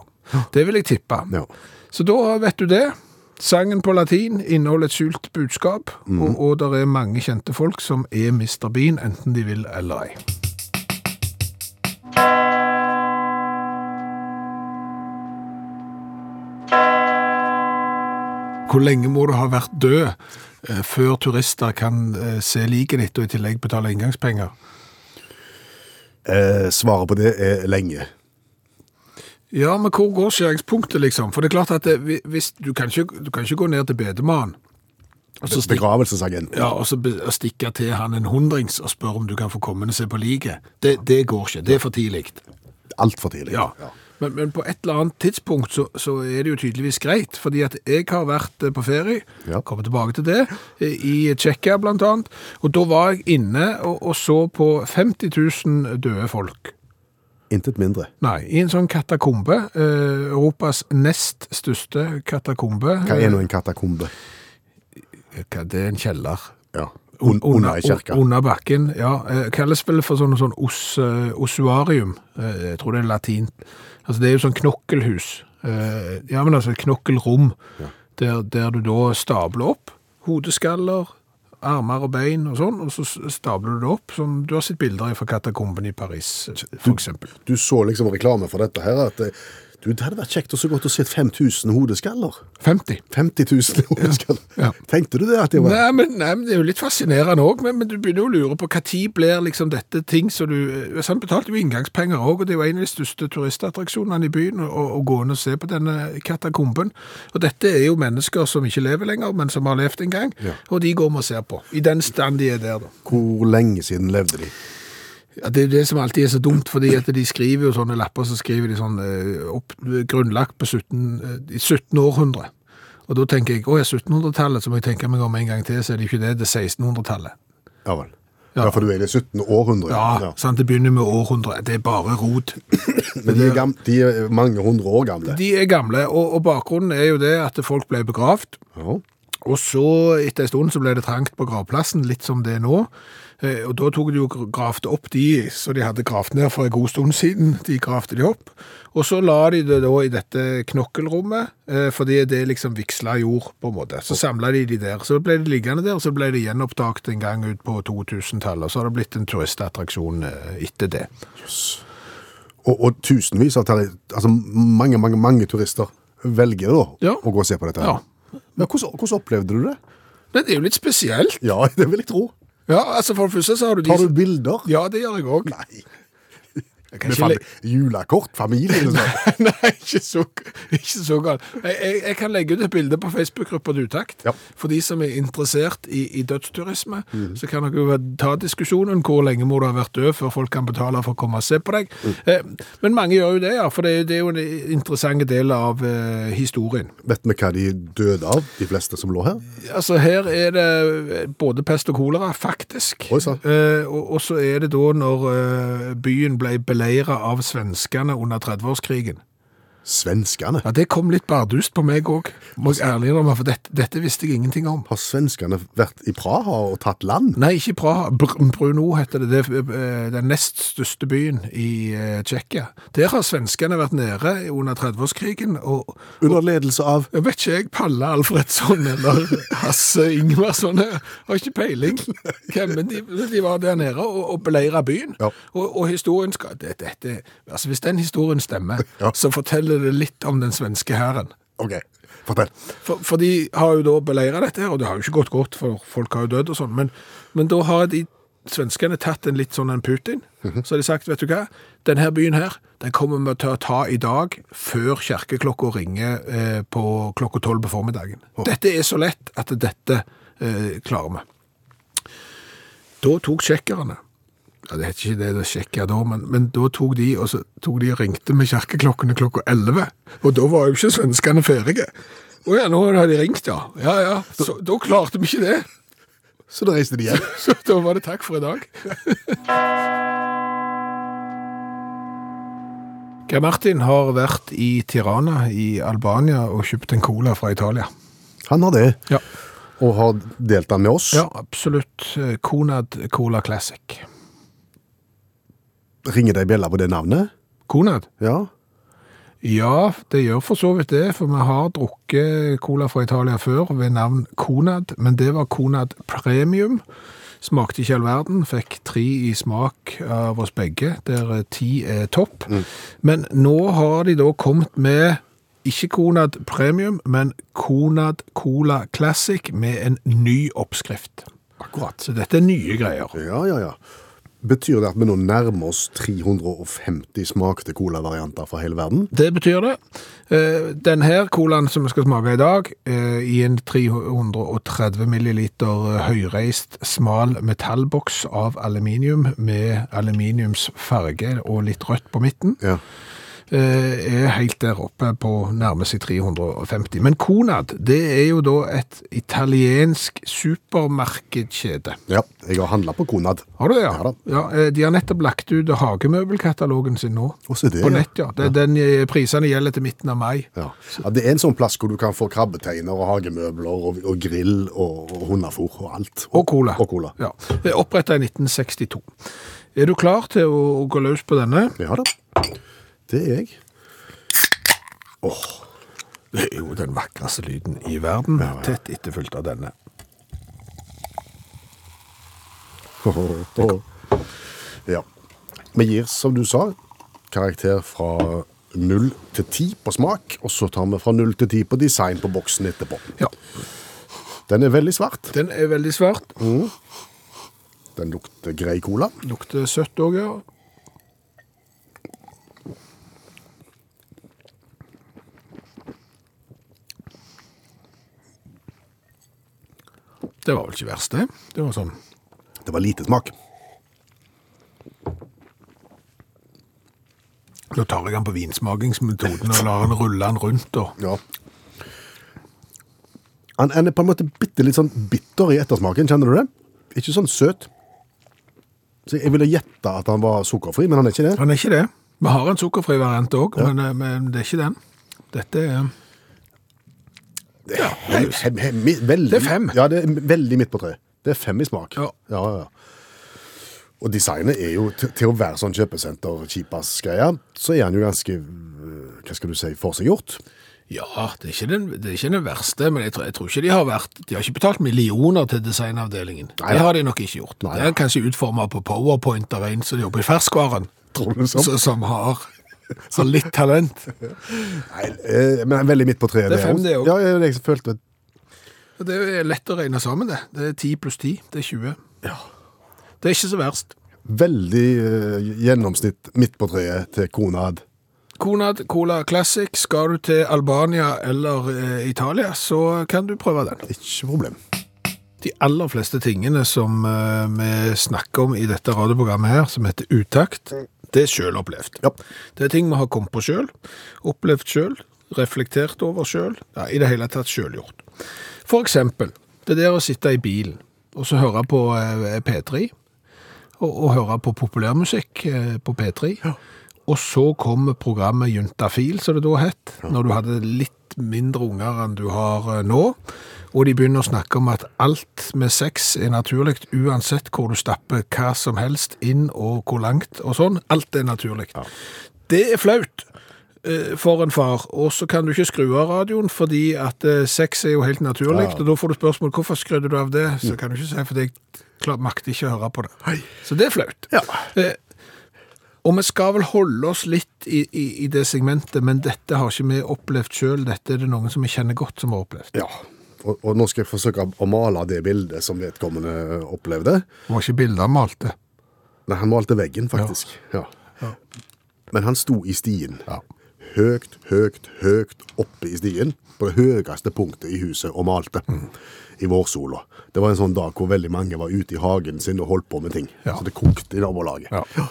B: det vil jeg tippe.
C: Ja.
B: Så da vet du det. Sangen på latin inneholder et skjult budskap, og, og det er mange kjente folk som er Mr. Bean, enten de vil eller ei. Hvor lenge må du ha vært død eh, før turister kan eh, se liket ditt og i tillegg betale inngangspenger?
C: Eh, svaret på det er lenge.
B: Ja, men hvor går skjæringspunktet, liksom? For det er klart at det, hvis, du, kan ikke, du kan ikke gå ned til bedemann og så stikke,
C: Begravelsesagenten.
B: ja, og så stikke til han en hundrings og spørre om du kan få komme og se på liket. Det, det går ikke. Det er for tidlig.
C: Altfor tidlig.
B: Ja. Men, men på et eller annet tidspunkt så, så er det jo tydeligvis greit, fordi at jeg har vært eh, på ferie,
C: Ja.
B: kommer tilbake til det, eh, i Tsjekkia annet, og da var jeg inne og, og så på 50 000 døde folk.
C: Intet mindre.
B: Nei, i en sånn katakombe. eh, Europas nest største katakombe.
C: Hva er nå en katakombe?
B: Eh, hva- Det er en kjeller.
C: Ja. Un under ei kirke.
B: Under bakken, ja. Eh, Kalles vel for sånn, sånn os, eh, ossuarium. Eh, Jeg tror det er latin. Altså, det er jo sånn knokkelhus. Eh, Ja, men altså knokkelrom. Der, der du da stabler opp hodeskaller, armer og bein og sånn, og så stabler du det opp. Sånn, du har sett bilder fra katakomben i Paris, f.eks. eksempel.
C: Du så liksom reklame for dette her, at eh, du, det hadde vært kjekt å så godt å se 5000 hodeskaller.
B: 50.
C: 50 000 hodeskaller.
B: Ja.
C: Tenkte du det at det var
B: Nei men, nei, men det er jo litt fascinerende òg. Men, men du begynner jo å lure på når blir liksom dette ting som du eh, Han betalte jo inngangspenger òg, og det er jo en av de største turistattraksjonene i byen å, å gå inn og se på denne katakomben. Og dette er jo mennesker som ikke lever lenger, men som har levd en gang.
C: Ja.
B: Og de går vi og ser på. I den stand de er der, da.
C: Hvor lenge siden levde de?
B: Ja, det er det som alltid er så dumt, fordi at de skriver jo sånne lapper, så skriver de sånn eh, opp, grunnlagt på 17, eh, 17 århundre. Og da tenker jeg, å ja, 1700-tallet, så må jeg tenke meg om en gang til, så er det ikke det, det er 1600-tallet.
C: Ja vel.
B: Ja.
C: Ja, for du er i det 17. århundre.
B: Ja, sant, det begynner med århundre, det er bare rot.
C: Men de er, gamle, de er mange hundre år gamle.
B: De er gamle, og, og bakgrunnen er jo det at folk ble begravd,
C: Ja.
B: og så etter en stund så ble det trangt på gravplassen, litt som det er nå. Eh, Og da tok de jo gravte opp de, så de hadde gravt ned for en god stund siden, de gravte de opp. Og så la de det da i dette knokkelrommet, eh, fordi det liksom vigsla jord på en måte. Så samla de de der. Så ble de liggende der, og så ble de gjenopptatt en gang ut på 2000-tallet. Og så har det blitt en turistattraksjon eh, etter det.
C: Og, og tusenvis av altså mange, mange, mange turister velger da
B: Ja.
C: å gå og se på dette. her.
B: Ja.
C: Men hvordan, hvordan opplevde du det?
B: Det er jo litt spesielt.
C: Ja, det vil jeg tro.
B: Ja, altså for det første så har du de
C: Tar du bilder?
B: Ja, det gjør jeg òg.
C: Nei.
B: kan
C: Med
B: ikke
C: julekort, familie sånn.
B: Nei, ikke så, ikke så galt. Jeg, jeg, jeg kan legge ut et bilde på Facebook-gruppa Dutakt.
C: Ja.
B: For de som er interessert i, i dødsturisme, så kan dere jo ta diskusjonen. Hvor lenge må du ha vært død før folk kan betale for å komme og se på deg? Eh, men mange gjør jo det, ja. For det, det er jo en interessant del av eh, historien.
C: Vet vi hva de døde av, de fleste som lå her?
B: Altså, her er det både pest og kolera, faktisk.
C: Oi.
B: Eh, og, og så er det da når eh, byen ble beleiret av svenskene under 30-årskrigen.
C: Svenskene.
B: Ja, det kom litt bardust på meg òg, må jeg ærlig innrømme, for dette, dette visste jeg ingenting om.
C: Har svenskene vært i Praha og tatt land?
B: Nei, ikke Praha. Br Bruno heter det. Det er eh, den nest største byen i eh, Tsjekkia. Der har svenskene vært nede under 30-årskrigen, og
C: Under ledelse av
B: jeg vet ikke jeg, Palle Alfredsson eller Hasse Ingvarsson, jeg har ikke peiling. Hvem, men de, de var der nede og, og beleira byen.
C: Ja.
B: Og, og historien skal det, dette, altså Hvis den historien stemmer,
C: Ja.
B: så forteller det litt om den svenske hæren.
C: OK, fortell.
B: For, for de har jo da beleiret dette her, og det har jo ikke gått godt, for folk har jo dødd og sånn, men, men da har de svenskene tatt en litt sånn en Putin, så har de sagt, vet du hva, denne byen her, den kommer vi til å ta i dag, før kjerkeklokka ringer eh, på klokka 12 på formiddagen. Dette er så lett at dette eh, klarer vi. Da tok tsjekkerne, ja, det heter ikke det det sjekket da, men, men da tok de, og så tok de og ringte med kjerkeklokkene klokka 11, og da var jo ikke svenskene ferdige. Å ja, nå har de ringt, ja. Ja, ja. Så, da klarte vi ikke det.
C: Så da reiste de hjem.
B: Så da var det takk for i dag. Geir Martin har vært i Tirana i Albania og kjøpt en cola fra Italia.
C: Han har det,
B: Ja,
C: og har delt den med oss.
B: ja absolutt. Eh, Konad Cola Classic.
C: Ringer det ei bjelle på det navnet?
B: Konad?
C: Ja.
B: Ja, det gjør for så vidt det, for vi har drukket cola fra Italia før ved navn Konad, men det var Konad Premium. Smakte ikke all verden, fikk tre i smak av oss begge, der ti er topp. Men nå har de da kommet med ikke Konad Premium, men Konad Cola Classic med en ny oppskrift.
C: Akkurat.
B: Så dette er nye greier.
C: Ja, ja, ja. Betyr det at vi nå nærmer oss 350 smakte colavarianter fra hele verden?
B: Det betyr det. Denne Den her colaen som vi skal smake i dag, eh, i en 330 milliliter høyreist smal metallboks av aluminium med aluminiumsfarge og litt rødt på midten.
C: Ja.
B: Eh, er helt der oppe på nærmer seg 350. Men Konad, det er jo da et italiensk supermarkedskjede.
C: Ja, jeg har handla på Konad.
B: Har du det, ja?
C: Ja
B: ja eh, de har nettopp lagt ut hagemøbelkatalogen sin nå.
C: Det,
B: på nett, ja. Det, Den eh, prisene gjelder til midten av mai.
C: Ja. Det er en sånn plass hvor du kan få krabbeteiner og hagemøbler og, og grill og, og hundefôr og alt.
B: Og cola.
C: Og cola.
B: Ja. Oppretta i 1962. Er du klar til å, å gå løs på denne?
C: Ja da. Det er jeg.
B: Det er jo den vakreste lyden i verden, tett etterfulgt av denne.
C: Ja. Vi gir, som du sa, karakter fra 0 til 10 på smak, og så tar vi fra 0 til 10 på design på boksen etterpå.
B: Ja,
C: Den er veldig svart.
B: Den er veldig svart.
C: Den lukter grei cola.
B: Lukter søtt òg, ja. Det var vel ikke verst, det. Det var sånn
C: Det var lite smak.
B: Nå tar jeg den på vinsmakingsmetoden og lar den rulle den rundt. og
C: Ja. Han er på en måte bitte litt sånn bitter i ettersmaken, kjenner du det? Ikke sånn søt. Så jeg ville gjette at han var sukkerfri, men han er ikke det.
B: Han er ikke det. Vi har en sukkerfri variant òg, men, eh, men det er ikke den. Dette er Ja,
C: Hem, hem, hem, veldig,
B: Det er fem.
C: Ja, det er veldig midt på tre. Det er fem i smak.
B: Ja.
C: ja, ja. Og designet er jo, til, til å være sånn kjøpesenter-kjipas-greie, så er han jo ganske, øh, hva skal du si, forseggjort.
B: Ja, det er ikke den, det er ikke den verste, men jeg tror, jeg tror ikke de har vært De har ikke betalt millioner til designavdelingen.
C: Nei,
B: det har de nok ikke gjort.
C: Nei,
B: det er kanskje utforma på PowerPoint av en som jobber i ferskvaren,
C: Tror du sånn?
B: som har, har litt talent.
C: Nei, eh, men veldig midt på treet.
B: Det er fem, det også.
C: Ja, jeg, følte
B: Det er lett å regne sammen, det. Det er 10 pluss 10, det er 20. Det er ikke så verst.
C: veldig uh, gjennomsnitt midt på treet til Konad.
B: Konad Cola Classic, skal du til Albania eller uh, Italia, så kan du prøve den.
C: Ikke problem.
B: De aller fleste tingene som uh, vi snakker om i dette radioprogrammet her, som heter Utakt, det er opplevd.
C: Ja.
B: Det er ting vi har kommet på selv, opplevd selv, reflektert over selv, ja, i det hele tatt sjølgjort. For eksempel, det der å sitte i bilen, og så høre på eh, P3, og, og høre på populærmusikk eh, på P3, og så kommer programmet Juntafil, som det da het, når du hadde litt mindre unger enn du har eh, nå, og de begynner å snakke om at alt med sex er naturlig, uansett hvor du stapper hva som helst inn og hvor langt og sånn. Alt er naturlig. Det er flaut eh, for en far, og så kan du ikke skru av radioen, fordi at eh, sex er jo helt naturlig,
C: Ja.
B: og da får du spørsmål, hvorfor skrudde du av det? Så kan du ikke si, fordi jeg klar, makter ikke å høre på det. Så det er flaut.
C: Ja.
B: Eh, og vi skal vel holde oss litt i, i, i det segmentet, men dette har ikke vi opplevd selv. Dette er det noen som vi kjenner godt som har opplevd.
C: Ja. Og, og nå skal jeg forsøke å male det bildet som vedkommende opplevde.
B: Det var ikke bildet han malte.
C: Nei, han malte veggen, faktisk. Ja. Men han sto i stien.
B: Ja.
C: Høgt, høgt, høgt oppe i stien. På det høyeste punktet i huset og malte. I vårsola. Det var en sånn dag hvor veldig mange var ute i hagen sin og holdt på med ting.
B: Ja.
C: Så det kokte i nabolaget.
B: Ja.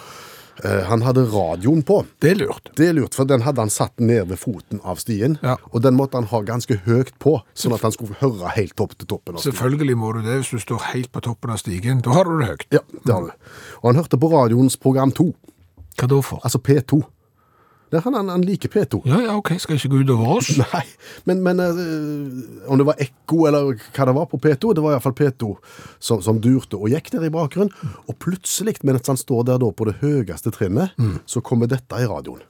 C: Eh, han hadde radioen på.
B: Det er lurt.
C: Det er lurt, for den hadde han satt ned ved foten av stien.
B: Ja.
C: Og den måtte han ha ganske høyt på, sånn at han skulle høre helt opp til toppen av stien.
B: Selvfølgelig må du det hvis du står helt på toppen av stigen. Da har du det høyt.
C: Ja, det har du. Og han hørte på radioens program 2,
B: Hva da for?
C: altså P2. Det er han, han, han liker P2.
B: Ja, ja, ok, skal ikke gå ut over oss.
C: Nei, men, men eh, om det var ekko eller hva det var på P2, det var i hvert fall P2 som, som durte og gikk der i bakgrunnen. Og plutselig, mens han står der da på det høyeste trinnet, så kommer dette i radioen.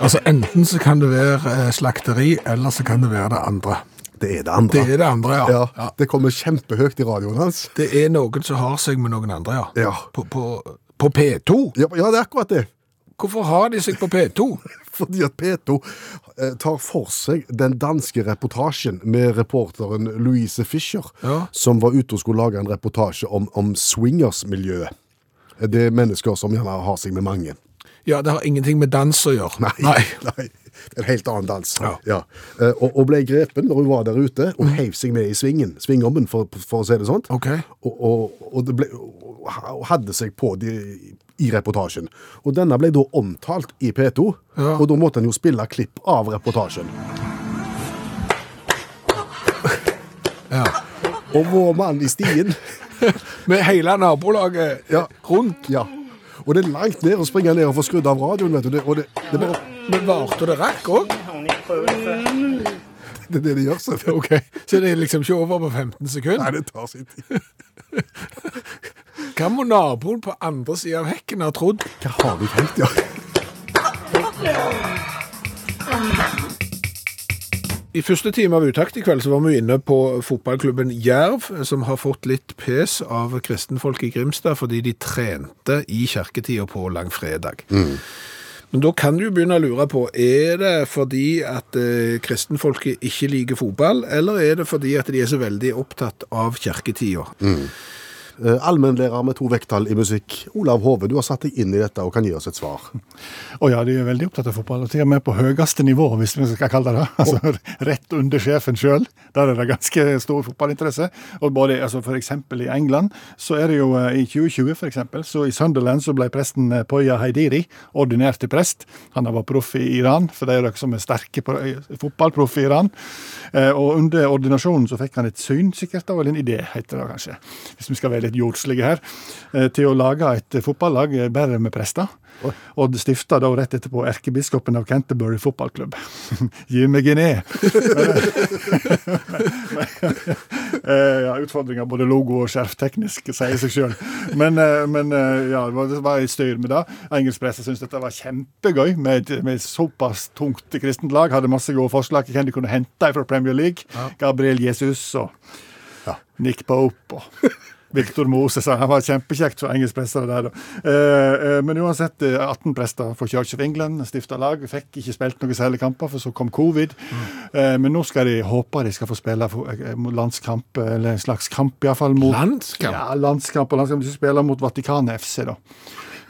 B: Altså, enten så kan det være eh, slakteri, eller så kan det være det andre.
C: Det er det andre.
B: Det er det andre, ja.
C: Ja,
B: ja.
C: Det kommer kjempehøyt i radioen hans.
B: Det er noen som har seg med noen andre, ja.
C: Ja.
B: På, på, på P2.
C: Ja, ja, det er akkurat det.
B: Hvorfor har de seg på P2?
C: Fordi at P2 eh, tar for seg den danske reportasjen med reporteren Louise Fischer, som var ute og skulle lage en reportasje om, om swingersmiljøet. Det er mennesker som gjerne har seg med mange.
B: Ja, det har ingenting med dans å gjøre.
C: Nei. Nei. en helt annen dans.
B: Ja.
C: ja. Og, og ble grepen når hun var der ute, og heiv seg med i svingen, svingommen, for, for å si det sånn.
B: Okay.
C: Og, og, og, det ble, og hadde seg på de, i reportasjen. Og denne ble da omtalt i P2,
B: Ja.
C: og da måtte en jo spille klipp av reportasjen.
B: Ja.
C: Og vår mann i stien
B: Med hele nabolaget
C: Ja.
B: rundt.
C: Ja. Og det er langt ned å springe ned og få skrudd av radioen, vet du. Det, og det, det, bare,
B: Men varte det rakk òg?
C: det er det de gjør, så.
B: Ok. Så det er liksom ikke over på 15 sekunder?
C: Nei, det tar sin tid.
B: Hva må naboen på andre sida av hekken ha trodd?
C: Hva har de tenkt, ja?
B: I første time av Utakt i kveld så var vi inne på fotballklubben Jerv, som har fått litt pes av kristenfolk i Grimstad fordi de trente i kirketida på langfredag. Men da kan du begynne å lure på, er det fordi at eh, kristenfolket ikke liker fotball, eller er det fordi at de er så veldig opptatt av kirketida?
C: Eh, Allmennlærer med to vekttall i musikk. Olav Hove, du har satt deg inn i dette og kan gi oss et svar.
F: Å ja, de er veldig opptatt av fotball, og til og med på høyeste nivå, hvis vi skal kalle det det. Altså rett under sjefen sjøl. Der er det ganske stor fotballinteresse. Og både, altså For eksempel i England, så er det jo eh, i 2020 for eksempel, så i Sunderland så ble presten eh, Poya Haidiri ordinert til prest. Han var proff i Iran, for det er dere som er sterke eh, fotballproff i Iran. Eh, Og under ordinasjonen så fikk han et syn, sikkert, da, eller en idé, heter det kanskje, hvis vi skal være litt jordslige her, eh, til å lage et fotballag eh, bare med prester. Og stifta da rett etterpå erkebiskopen av Canterbury fotballklubb. Gi meg Guinea! E! ja, Utfordringer både logo og skjerfteknisk, sier seg sjøl. Men, eh, men eh, ja, det var- i styr med det. Engelsk presse syntes dette var kjempegøy, med, et- med såpass tungt kristent lag. Hadde masse gode forslag til hvem de kunne hente fra Premier League. Gabriel Jesus og Nick Pope og Victor Moses. Han var kjempekjekt for engelsk presse. det Der. Eh, eh, men uansett, eh, 18 prester for Church of England stifta lag. Fikk ikke spilt noen særlige kamper, for så kom covid. Eh, men nå skal de håpe de skal få spille eh, landskamp, eller en slags kamp iallfall.
B: Landskamp?
F: Ja, landskamp og landskamp. De skal spille mot Vatikanet FC, da.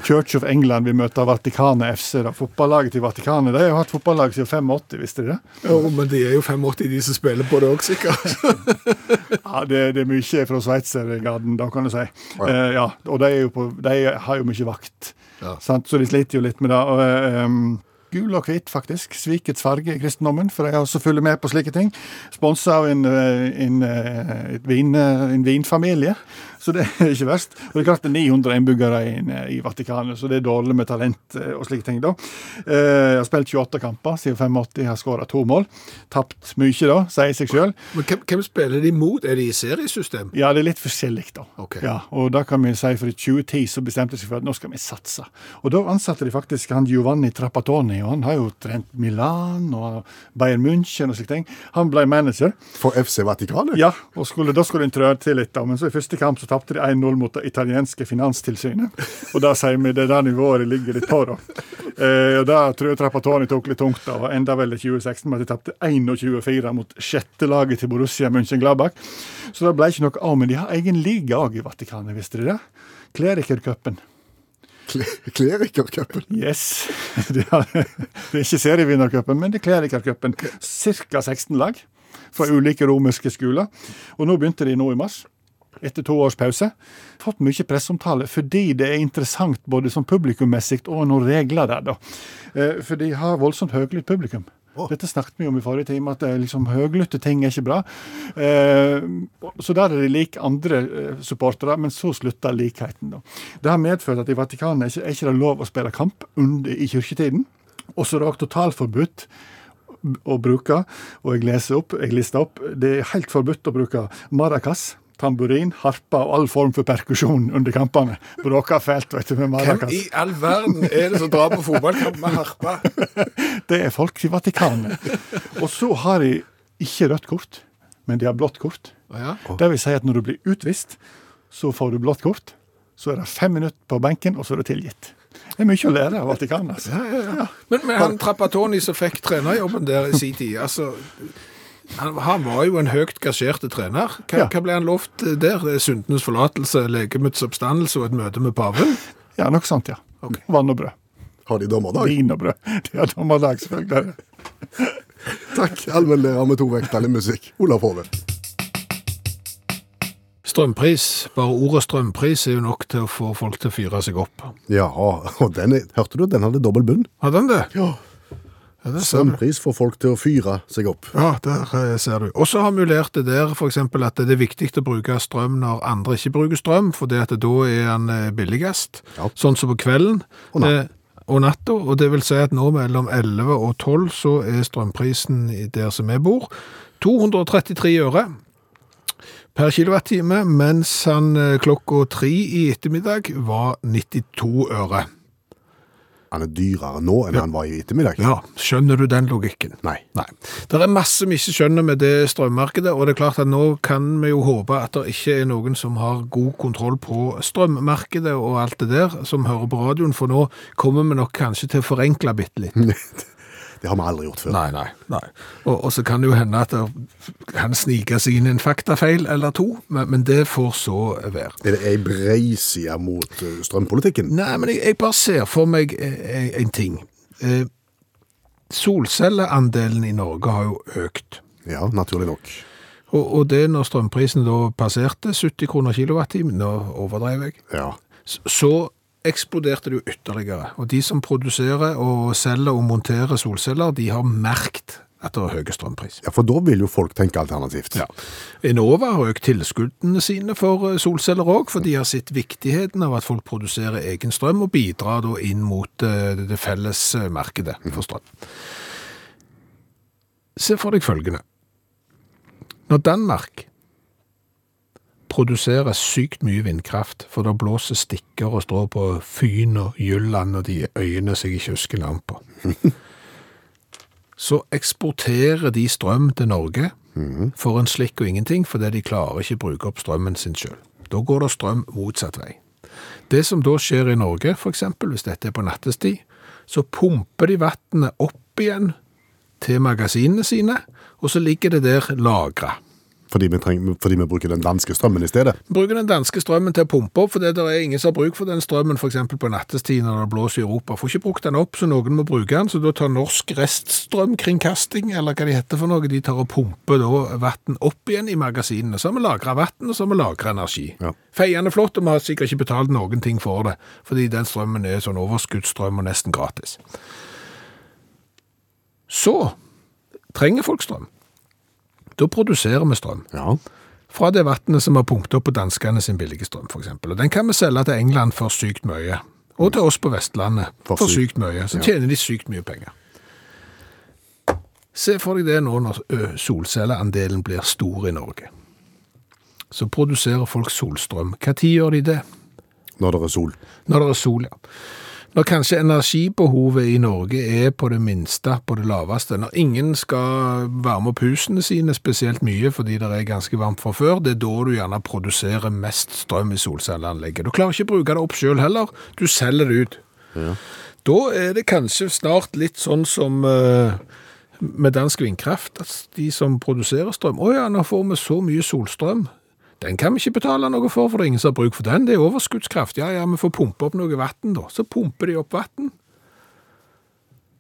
F: Church of England vil møte Vatikanet FC. da. Fotballaget til Vatikanet de har jo hatt fotballag siden 85, visste de det?
B: Jo, men de er jo 85, de som spiller på det òg, sikkert.
F: Ja, det, det er mye fra Sveitsergarden, da, kan du si. Eh, ja, og de, på, de har jo mye vakt,
C: Ja.
F: sant? så de sliter jo litt med det. Og, Um, Gul og hvit, faktisk. Svikets farge i kristendommen, for de har også følger med på slike ting. Sponsa av en, en, en, eh, vin, eh, en vinfamilie, så det er ikke verst. Og det er klart det er 900 innbyggere i, i Vatikanet, så det er dårlig med talent eh, og slike ting. da. Eh, Jeg har spilt 28 kamper siden 85, har skåra to mål. Tapt mye, da, sier seg sjøl.
B: Men hvem, hvem spiller de mot? Er de i seriesystem?
F: Ja, det er litt forskjellig, da.
B: Okay.
F: Ja, og da kan vi si For i 2010 så bestemte de seg for at nå skal vi satse. Og da ansatte de faktisk han Giovanni Trappatoni, og han har jo trent Milan og Bayern München og slike ting. Han ble manager.
C: For FC Vatikanet?
F: Ja, og skulle, da skulle en trå til litt, da. Men så i første kamp så tapte de 1-0 mot det italienske finanstilsynet. Og da sier vi det er der nivået ligger litt på, da. Eh, og Det tror jeg Trappatoni tok litt tungt av, og enda vel i 2016 med at de tapte 21-4 mot sjette laget til Borussia München-Gladbach. Så det ble ikke noe av. Men de har egen liga òg i Vatikanet, visste de det? Klerikercupen.
C: Kle- Klerikercupen.
F: Yes. Det er ikke serievinnercupen, men det er klerikercupen. Ca. 16 lag fra ulike romerske skoler. Og nå begynte de nå i mars. Etter to års pause. Fått mye presseomtale fordi det er interessant både som publikummessig og noen regler der. da. Eh, For de har voldsomt høylytt publikum. Dette snakket vi om i forrige time, at det er liksom høylytte ting er ikke bra. Eh, så der er de lik andre eh, supportere, men så slutter likheten. da. Det har medført at i Vatikanet er ikke, er ikke det lov å spille kamp under, i kirketiden. Og så er det også totalforbudt å bruke, og jeg leser opp, jeg lister opp, det er helt forbudt å bruke maracas, tamburin, harpa og all form for perkusjon under kampene. Bråker fælt, vet du, med
B: Hvem i all verden er det som drar på fotballkamp med harpe?
F: Det er folk i Vatikanet. Og så har de ikke rødt kort, men de har blått kort.
B: Ja.
F: Det vil si at når du blir utvist, så får du blått kort. Så er det fem minutter på benken, og så er det tilgitt. Det er mye å lære av Vatikanet. Altså.
B: Men, men han Trappatoni som fikk trenerjobben der i sin tid, altså han, han var jo en høyt gasjerte trener. Hva,
F: Ja.
B: hva ble han lovt der? Det er Syndenes forlatelse, legemets oppstandelse og et møte med paven?
F: Ja, noe sånt, ja.
B: Okay.
F: Vann og brød.
C: Har de dommerdag?
F: Vin og brød. De har dommerdag, selvfølgelig.
C: Takk, allmennlærer med to vekttall i musikk. Olav Hove.
B: Strømpris, bare ordet strømpris er jo nok til å få folk til å fyre seg opp.
C: Ja, og den er, hørte du, den hadde dobbel bunn.
B: Hadde den det?
C: Ja.
B: Ja.
C: Strømpris får folk til å fyre seg opp.
B: Ja, der eh, ser du. Og så har vi lært det der, eksempel, at det er viktig å bruke strøm når andre ikke bruker strøm, for det at da er den eh, billigst.
C: Ja.
B: Sånn som på kvelden.
C: Og natt.
B: eh, Og natta, og det vil si at nå mellom 11 og 12 så er strømprisen der som vi bor 233 øre per kilowattime, mens han klokka tre i ettermiddag var 92 øre.
C: Han er dyrere nå enn han var i ettermiddag.
B: Ja, skjønner du den logikken?
C: Nei.
B: Nei. Det er masse vi ikke skjønner med det strømmarkedet, og det er klart at nå kan vi jo håpe at det ikke er noen som har god kontroll på strømmarkedet og alt det der, som hører på radioen, for nå kommer vi nok kanskje til å forenkle bitte litt.
C: Det har vi aldri gjort før.
B: Nei, nei, nei. Og, og så kan det jo hende at det kan snike seg inn en faktafeil eller to, men, men det får så være.
C: Er det ei breiside mot eh, strømpolitikken?
B: Nei, men jeg, jeg bare ser for meg en, en ting. Eh, solcelleandelen i Norge har jo økt.
C: Ja, naturlig nok.
B: Og, og det når strømprisen da passerte 70 kroner kilowattimen, nå overdrev jeg,
C: Ja.
B: så eksploderte det jo ytterligere. Og de som produserer og selger og monterer solceller, de har merkt at det er høye strømpris.
C: ja, for da vil jo folk tenke alternativt.
B: Ja. Enova har økt tilskuddene sine for eh, solceller òg, for de har sett viktigheten av at folk produserer egen strøm og bidrar da inn mot eh, det felles eh, markedet for strøm. Se for deg følgende. Når Danmark produserer sykt mye vindkraft, for det blåser stikker og strå på Fyn og Jylland og de øyene som jeg ikke husker navn på, så eksporterer de strøm til Norge for en slikk og ingenting, fordi de klarer ikke å bruke opp strømmen sin selv. Da går det strøm motsatt vei. Det som da skjer i Norge, eksempel, hvis dette er på nattestid, så pumper de vannet opp igjen til magasinene sine, og så ligger det der lagret.
C: Fordi, vi trenger, fordi vi bruker den danske strømmen i stedet.
B: Bruker den danske strømmen til å pumpe opp, for det er ingen som har bruk for den strømmen, eksempel på nattestid når det blåser i Europa. Får ikke brukt den opp, så noen må bruke den, så da tar norsk reststrømkringkasting, eller hva de heter for noe, de tar og pumper da vatten opp igjen i magasinene. Så har vi lagret vatten, og så har vi lagret energi.
C: Ja.
B: Feiende flott, og vi har sikkert ikke betalt noen ting for det, fordi den strømmen er sånn overskuddsstrøm og nesten gratis. Så trenger folk strøm. Da produserer vi strøm
C: Ja.
B: fra det vattnet som har pumpet opp på danskene sin billige strøm, for eksempel. Og den kan vi selge til England for sykt mye. Og til oss på Vestlandet
C: For
B: for,
C: sykt-
B: mye. Så
C: ja.
B: tjener de sykt mye penger. Se for deg det nå når solcelleandelen blir stor i Norge. Så produserer folk solstrøm. Tid gjør de det?
C: Når det er sol.
B: Når det er sol, ja. Når kanskje energibehovet i Norge er på det minste, på det laveste, når ingen skal varme opp husene sine spesielt mye fordi det er ganske varmt fra før, det er da du gjerne produserer mest strøm i solcelleanlegget. Du klarer ikke å bruke det opp selv heller, du selger det ut. Da er det kanskje snart litt sånn som eh, med dansk vindkraft, at de som produserer strøm, å ja, nå får vi så mye solstrøm, den kan vi ikke betale noe for, for det er ingen som har bruk for den. Det er overskuddskraft. Ja, ja, vi får pumpe opp noe vann da. Så pumper de opp vann.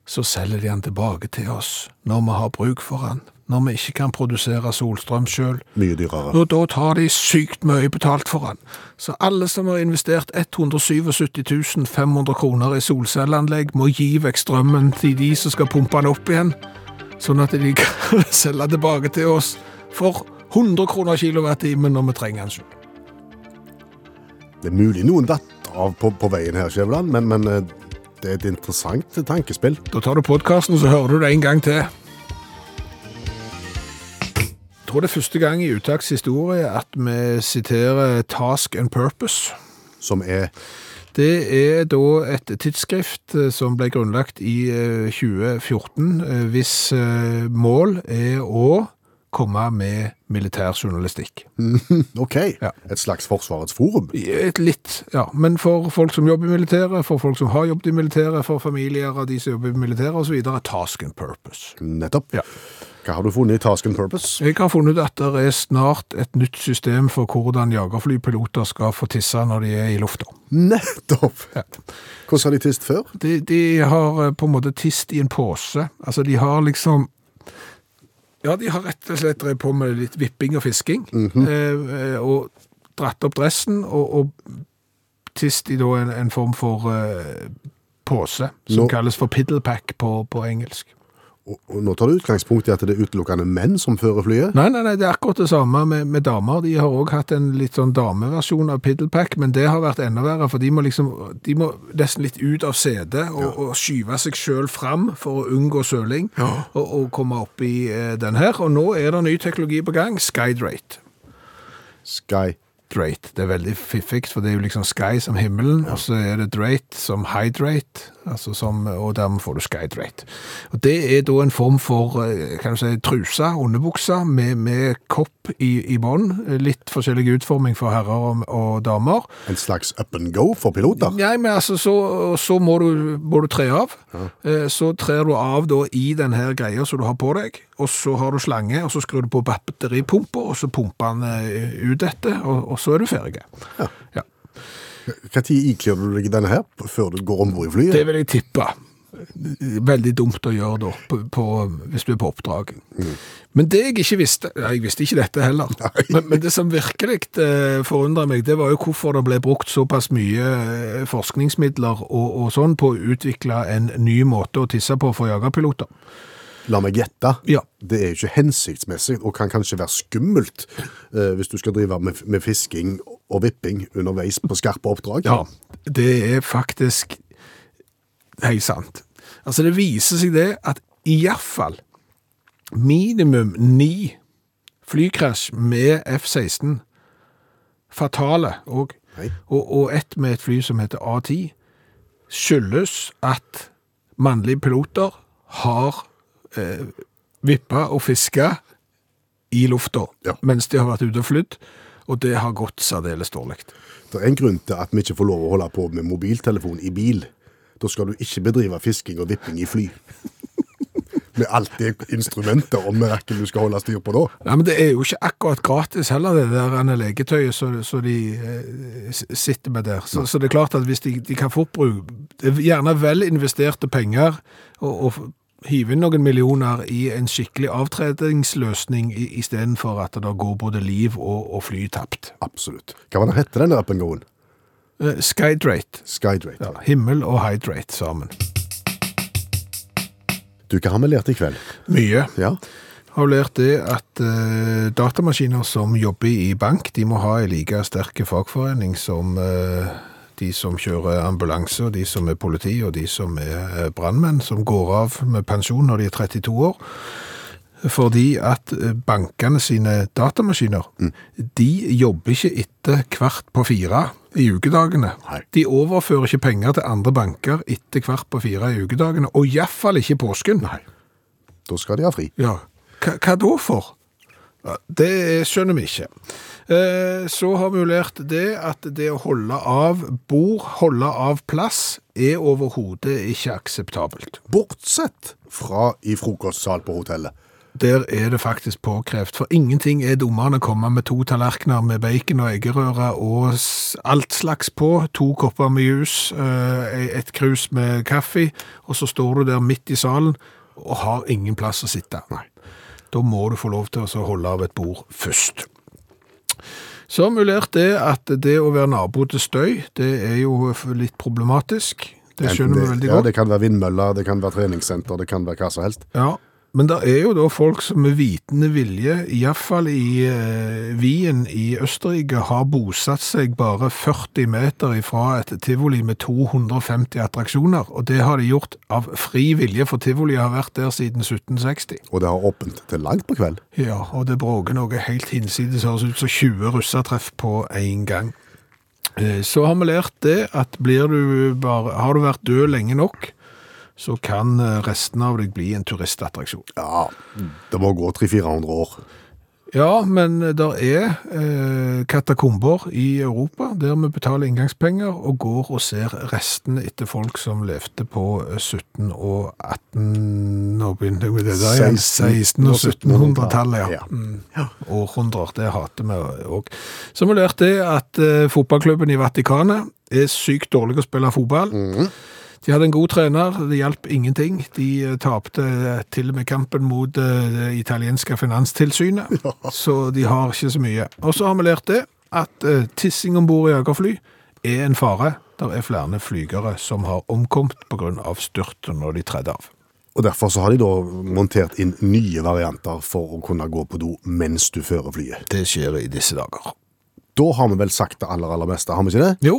B: Så selger de den tilbake til oss når vi har bruk for den. Når vi ikke kan produsere solstrøm selv.
C: Mye dyrere.
B: Og da tar de sykt mye betalt for den. Så alle som har investert 177 500 kroner i solcelleanlegg, må gi vekk strømmen til de som skal pumpe den opp igjen, sånn at de kan selge tilbake til oss for 100 kroner kilowattimen når vi trenger den sjøl.
C: Det er mulig noen datt av på, på veien her, Skjæveland, men, men eh, det er et interessant tankespill.
B: Da tar du podkasten, så hører du det en gang til. Jeg tror det er første gang i Utakts historie at vi siterer Task and Purpose.
C: Som er
B: Det er da et tidsskrift eh, som ble grunnlagt i eh, 2014, eh, hvis mål er å komme med militærjournalistikk.
C: OK.
B: Ja.
C: Et slags Forsvarets forum.
B: Et litt, ja. Men for folk som jobber i militæret, for folk som har jobbet i militæret, for familier av de som jobber i militæret osv. Task and purpose.
C: Nettopp.
B: Ja.
C: Hva har du funnet i Task and Purpose?
B: Jeg har funnet at det er snart et nytt system for hvordan jagerflypiloter skal få tisse når de er i lufta.
C: Nettopp! Hvordan har de tist før?
B: De, de har eh, på en måte tist i en pose. Altså, de har liksom Ja, de har rett og slett drevet på med litt vipping og fisking. eh, eh, og dratt opp dressen og, og tist i da en, en form for eh, pose, som
C: Nå-
B: kalles for piddlepack på, på engelsk.
C: Og, nå tar du utgangspunkt i at det er utelukkende menn som fører flyet?
B: Nei, nei, nei, det er akkurat det samme med, med damer. De har også hatt en litt sånn dameversjon av piddlepack, men det har vært enda verre, for de må liksom, de må nesten litt ut av setet og, og skyve seg selv fram for å unngå søling og, og komme opp i eh, den her. Og nå er det ny teknologi på gang, Skydrate.
C: Sky.
B: Drate. Det er veldig fiffig, for det er jo liksom sky som himmelen, og så er det drate som hydrate, altså som, og dermed får du skydrate. Og det er da en form for, eh, kan du si, trusa, underbuksa, med, med kopp i, i bånd, litt forskjellig utforming for herrer og, og damer.
C: En slags up and go for piloter?
B: Nei, men altså, så, så må, du, må du tre av. Ja. Så trer du av da i denne greia som du har på deg, og så har du slange, og så skrur du på batteripumpa, og så pumper den eh, ut dette, og, og så er du ferdig. Ja.
C: Hva tid ikler du deg denne her før du går ombord i flyet?
B: Det vil jeg tippe. Veldig dumt å gjøre da, på, på, hvis du er på oppdrag. Men det jeg ikke visste, ja, jeg visste ikke dette heller, men, men det som virkelig eh, forundra meg, det var jo hvorfor det ble brukt såpass mye eh, forskningsmidler og, og sånn på å utvikle en ny måte å tisse på for jagerpiloter.
C: La meg gjette.
B: Ja.
C: Det er jo ikke hensiktsmessig, og kan kanskje være skummelt eh, hvis du skal drive med, med fisking og vipping underveis på skarpe oppdrag.
B: Ja, det er faktisk Hei sant. Altså det viser seg det at i hvert fall minimum ni flykrasj med F-16 fatale
C: Nei.
B: og, og ett med et fly som heter A-10 skyldes at mannlige piloter har eh, vippa og fiska i lufta
C: Ja.
B: mens de har vært ute og flydd, og det har gått særdeles dårlig.
C: Det er en grunn til at vi ikke får lov å holde på med mobiltelefon i bil. Da skal du ikke bedrive fisking og vipping i fly. Med alt det instrumentet og merket du skal holde styr på da.
B: Nei, men det er jo ikke akkurat gratis heller, det der ene legetøyet som de eh, s- sitter med der. Så, så det er klart at hvis de, de kan få bruk Det er gjerne vel investerte penger og, f- hive inn noen millioner i en skikkelig avtredingsløsning istedenfor at det går både liv og, og fly tapt.
C: Absolutt. Hva var det hette den appen goen?
B: Eh, Skydrate.
C: Skydrate.
B: Ja, himmel og hydrate sammen.
C: Du, hva har vi lært i kveld?
B: Mye.
C: Ja.
B: har lært det at uh, datamaskiner som jobber i bank, de må ha en like sterk fagforening som eh, de som kjører ambulanse, og de som er politi, og de som er eh, brannmenn, som går av med pensjon når de er 32 år. Fordi at eh, bankene sine datamaskiner, de jobber ikke etter hvert på fire i ukedagene.
C: Nei.
B: De overfører ikke penger til andre banker etter hvert på fire i ukedagene, og i hvert fall ikke i påsken. Nei.
C: Da skal de ha fri.
B: Ja, hva, hva da for? Det skjønner vi ikke. Eh, Så har vi jo lært det at det å holde av bord, holde av plass, er overhodet ikke akseptabelt.
C: Bortsett fra i frokostsal på hotellet.
B: Der er det faktisk påkrevd, for ingenting er dummere enn å komme med to tallerkener med bacon og eggerøre og alt slags på, to kopper med jus, eh, et krus med kaffe, og så står du der midt i salen og har ingen plass å sitte. Nei. Da må du få lov til å holde av et bord først. Så har vi det at det å være nabo til støy, det er jo litt problematisk. Det skjønner vi veldig
C: ja. Det kan være vindmøller, det kan være treningssenter, det kan være hva som helst.
B: Ja, men det er jo da folk som med vitende vilje, i hvert fall i eh, Wien i Østerrike, har bosatt seg bare 40 meter ifra et tivoli med 250 attraksjoner, og det har de gjort av fri vilje, for tivoli har vært der siden 1760.
C: Og det har åpent til langt på kveld.
B: Ja, og det bråker noe helt hinsides, høres ut som 20 russertreff på en gang. Eh, Så har vi lært det at blir du bare, har du vært død lenge nok, så kan eh, resten av deg bli en turistattraksjon.
C: Ja, det må gå 300-400 år.
B: Ja, men det er eh, katakomber i Europa der vi betaler inngangspenger og går og ser restene etter folk som levde på 17 og 18... Nå begynner jeg med det der igjen. 16 og 1700-tallet, ja.
C: Ja.
B: Mm. Århundrer, det hater vi òg. Så vi lærte det at eh, fotballklubben i Vatikanet er sykt dårlig å spille fotball. De hadde en god trener, det hjalp ingenting. De eh, tapte eh, til og med kampen mot eh, det italienske finanstilsynet, så de har ikke så mye. Og så har vi lært det, at tissing om bord i jagerfly er en fare. Det er flere flygere som har omkommet på grunn av styrt når de tredde av.
C: Og Derfor så har de da montert inn nye varianter for å kunne gå på do mens du fører flyet.
B: Det skjer i disse dager.
C: Da har vi vel sagt det aller, aller meste, har vi ikke det?
B: Jo,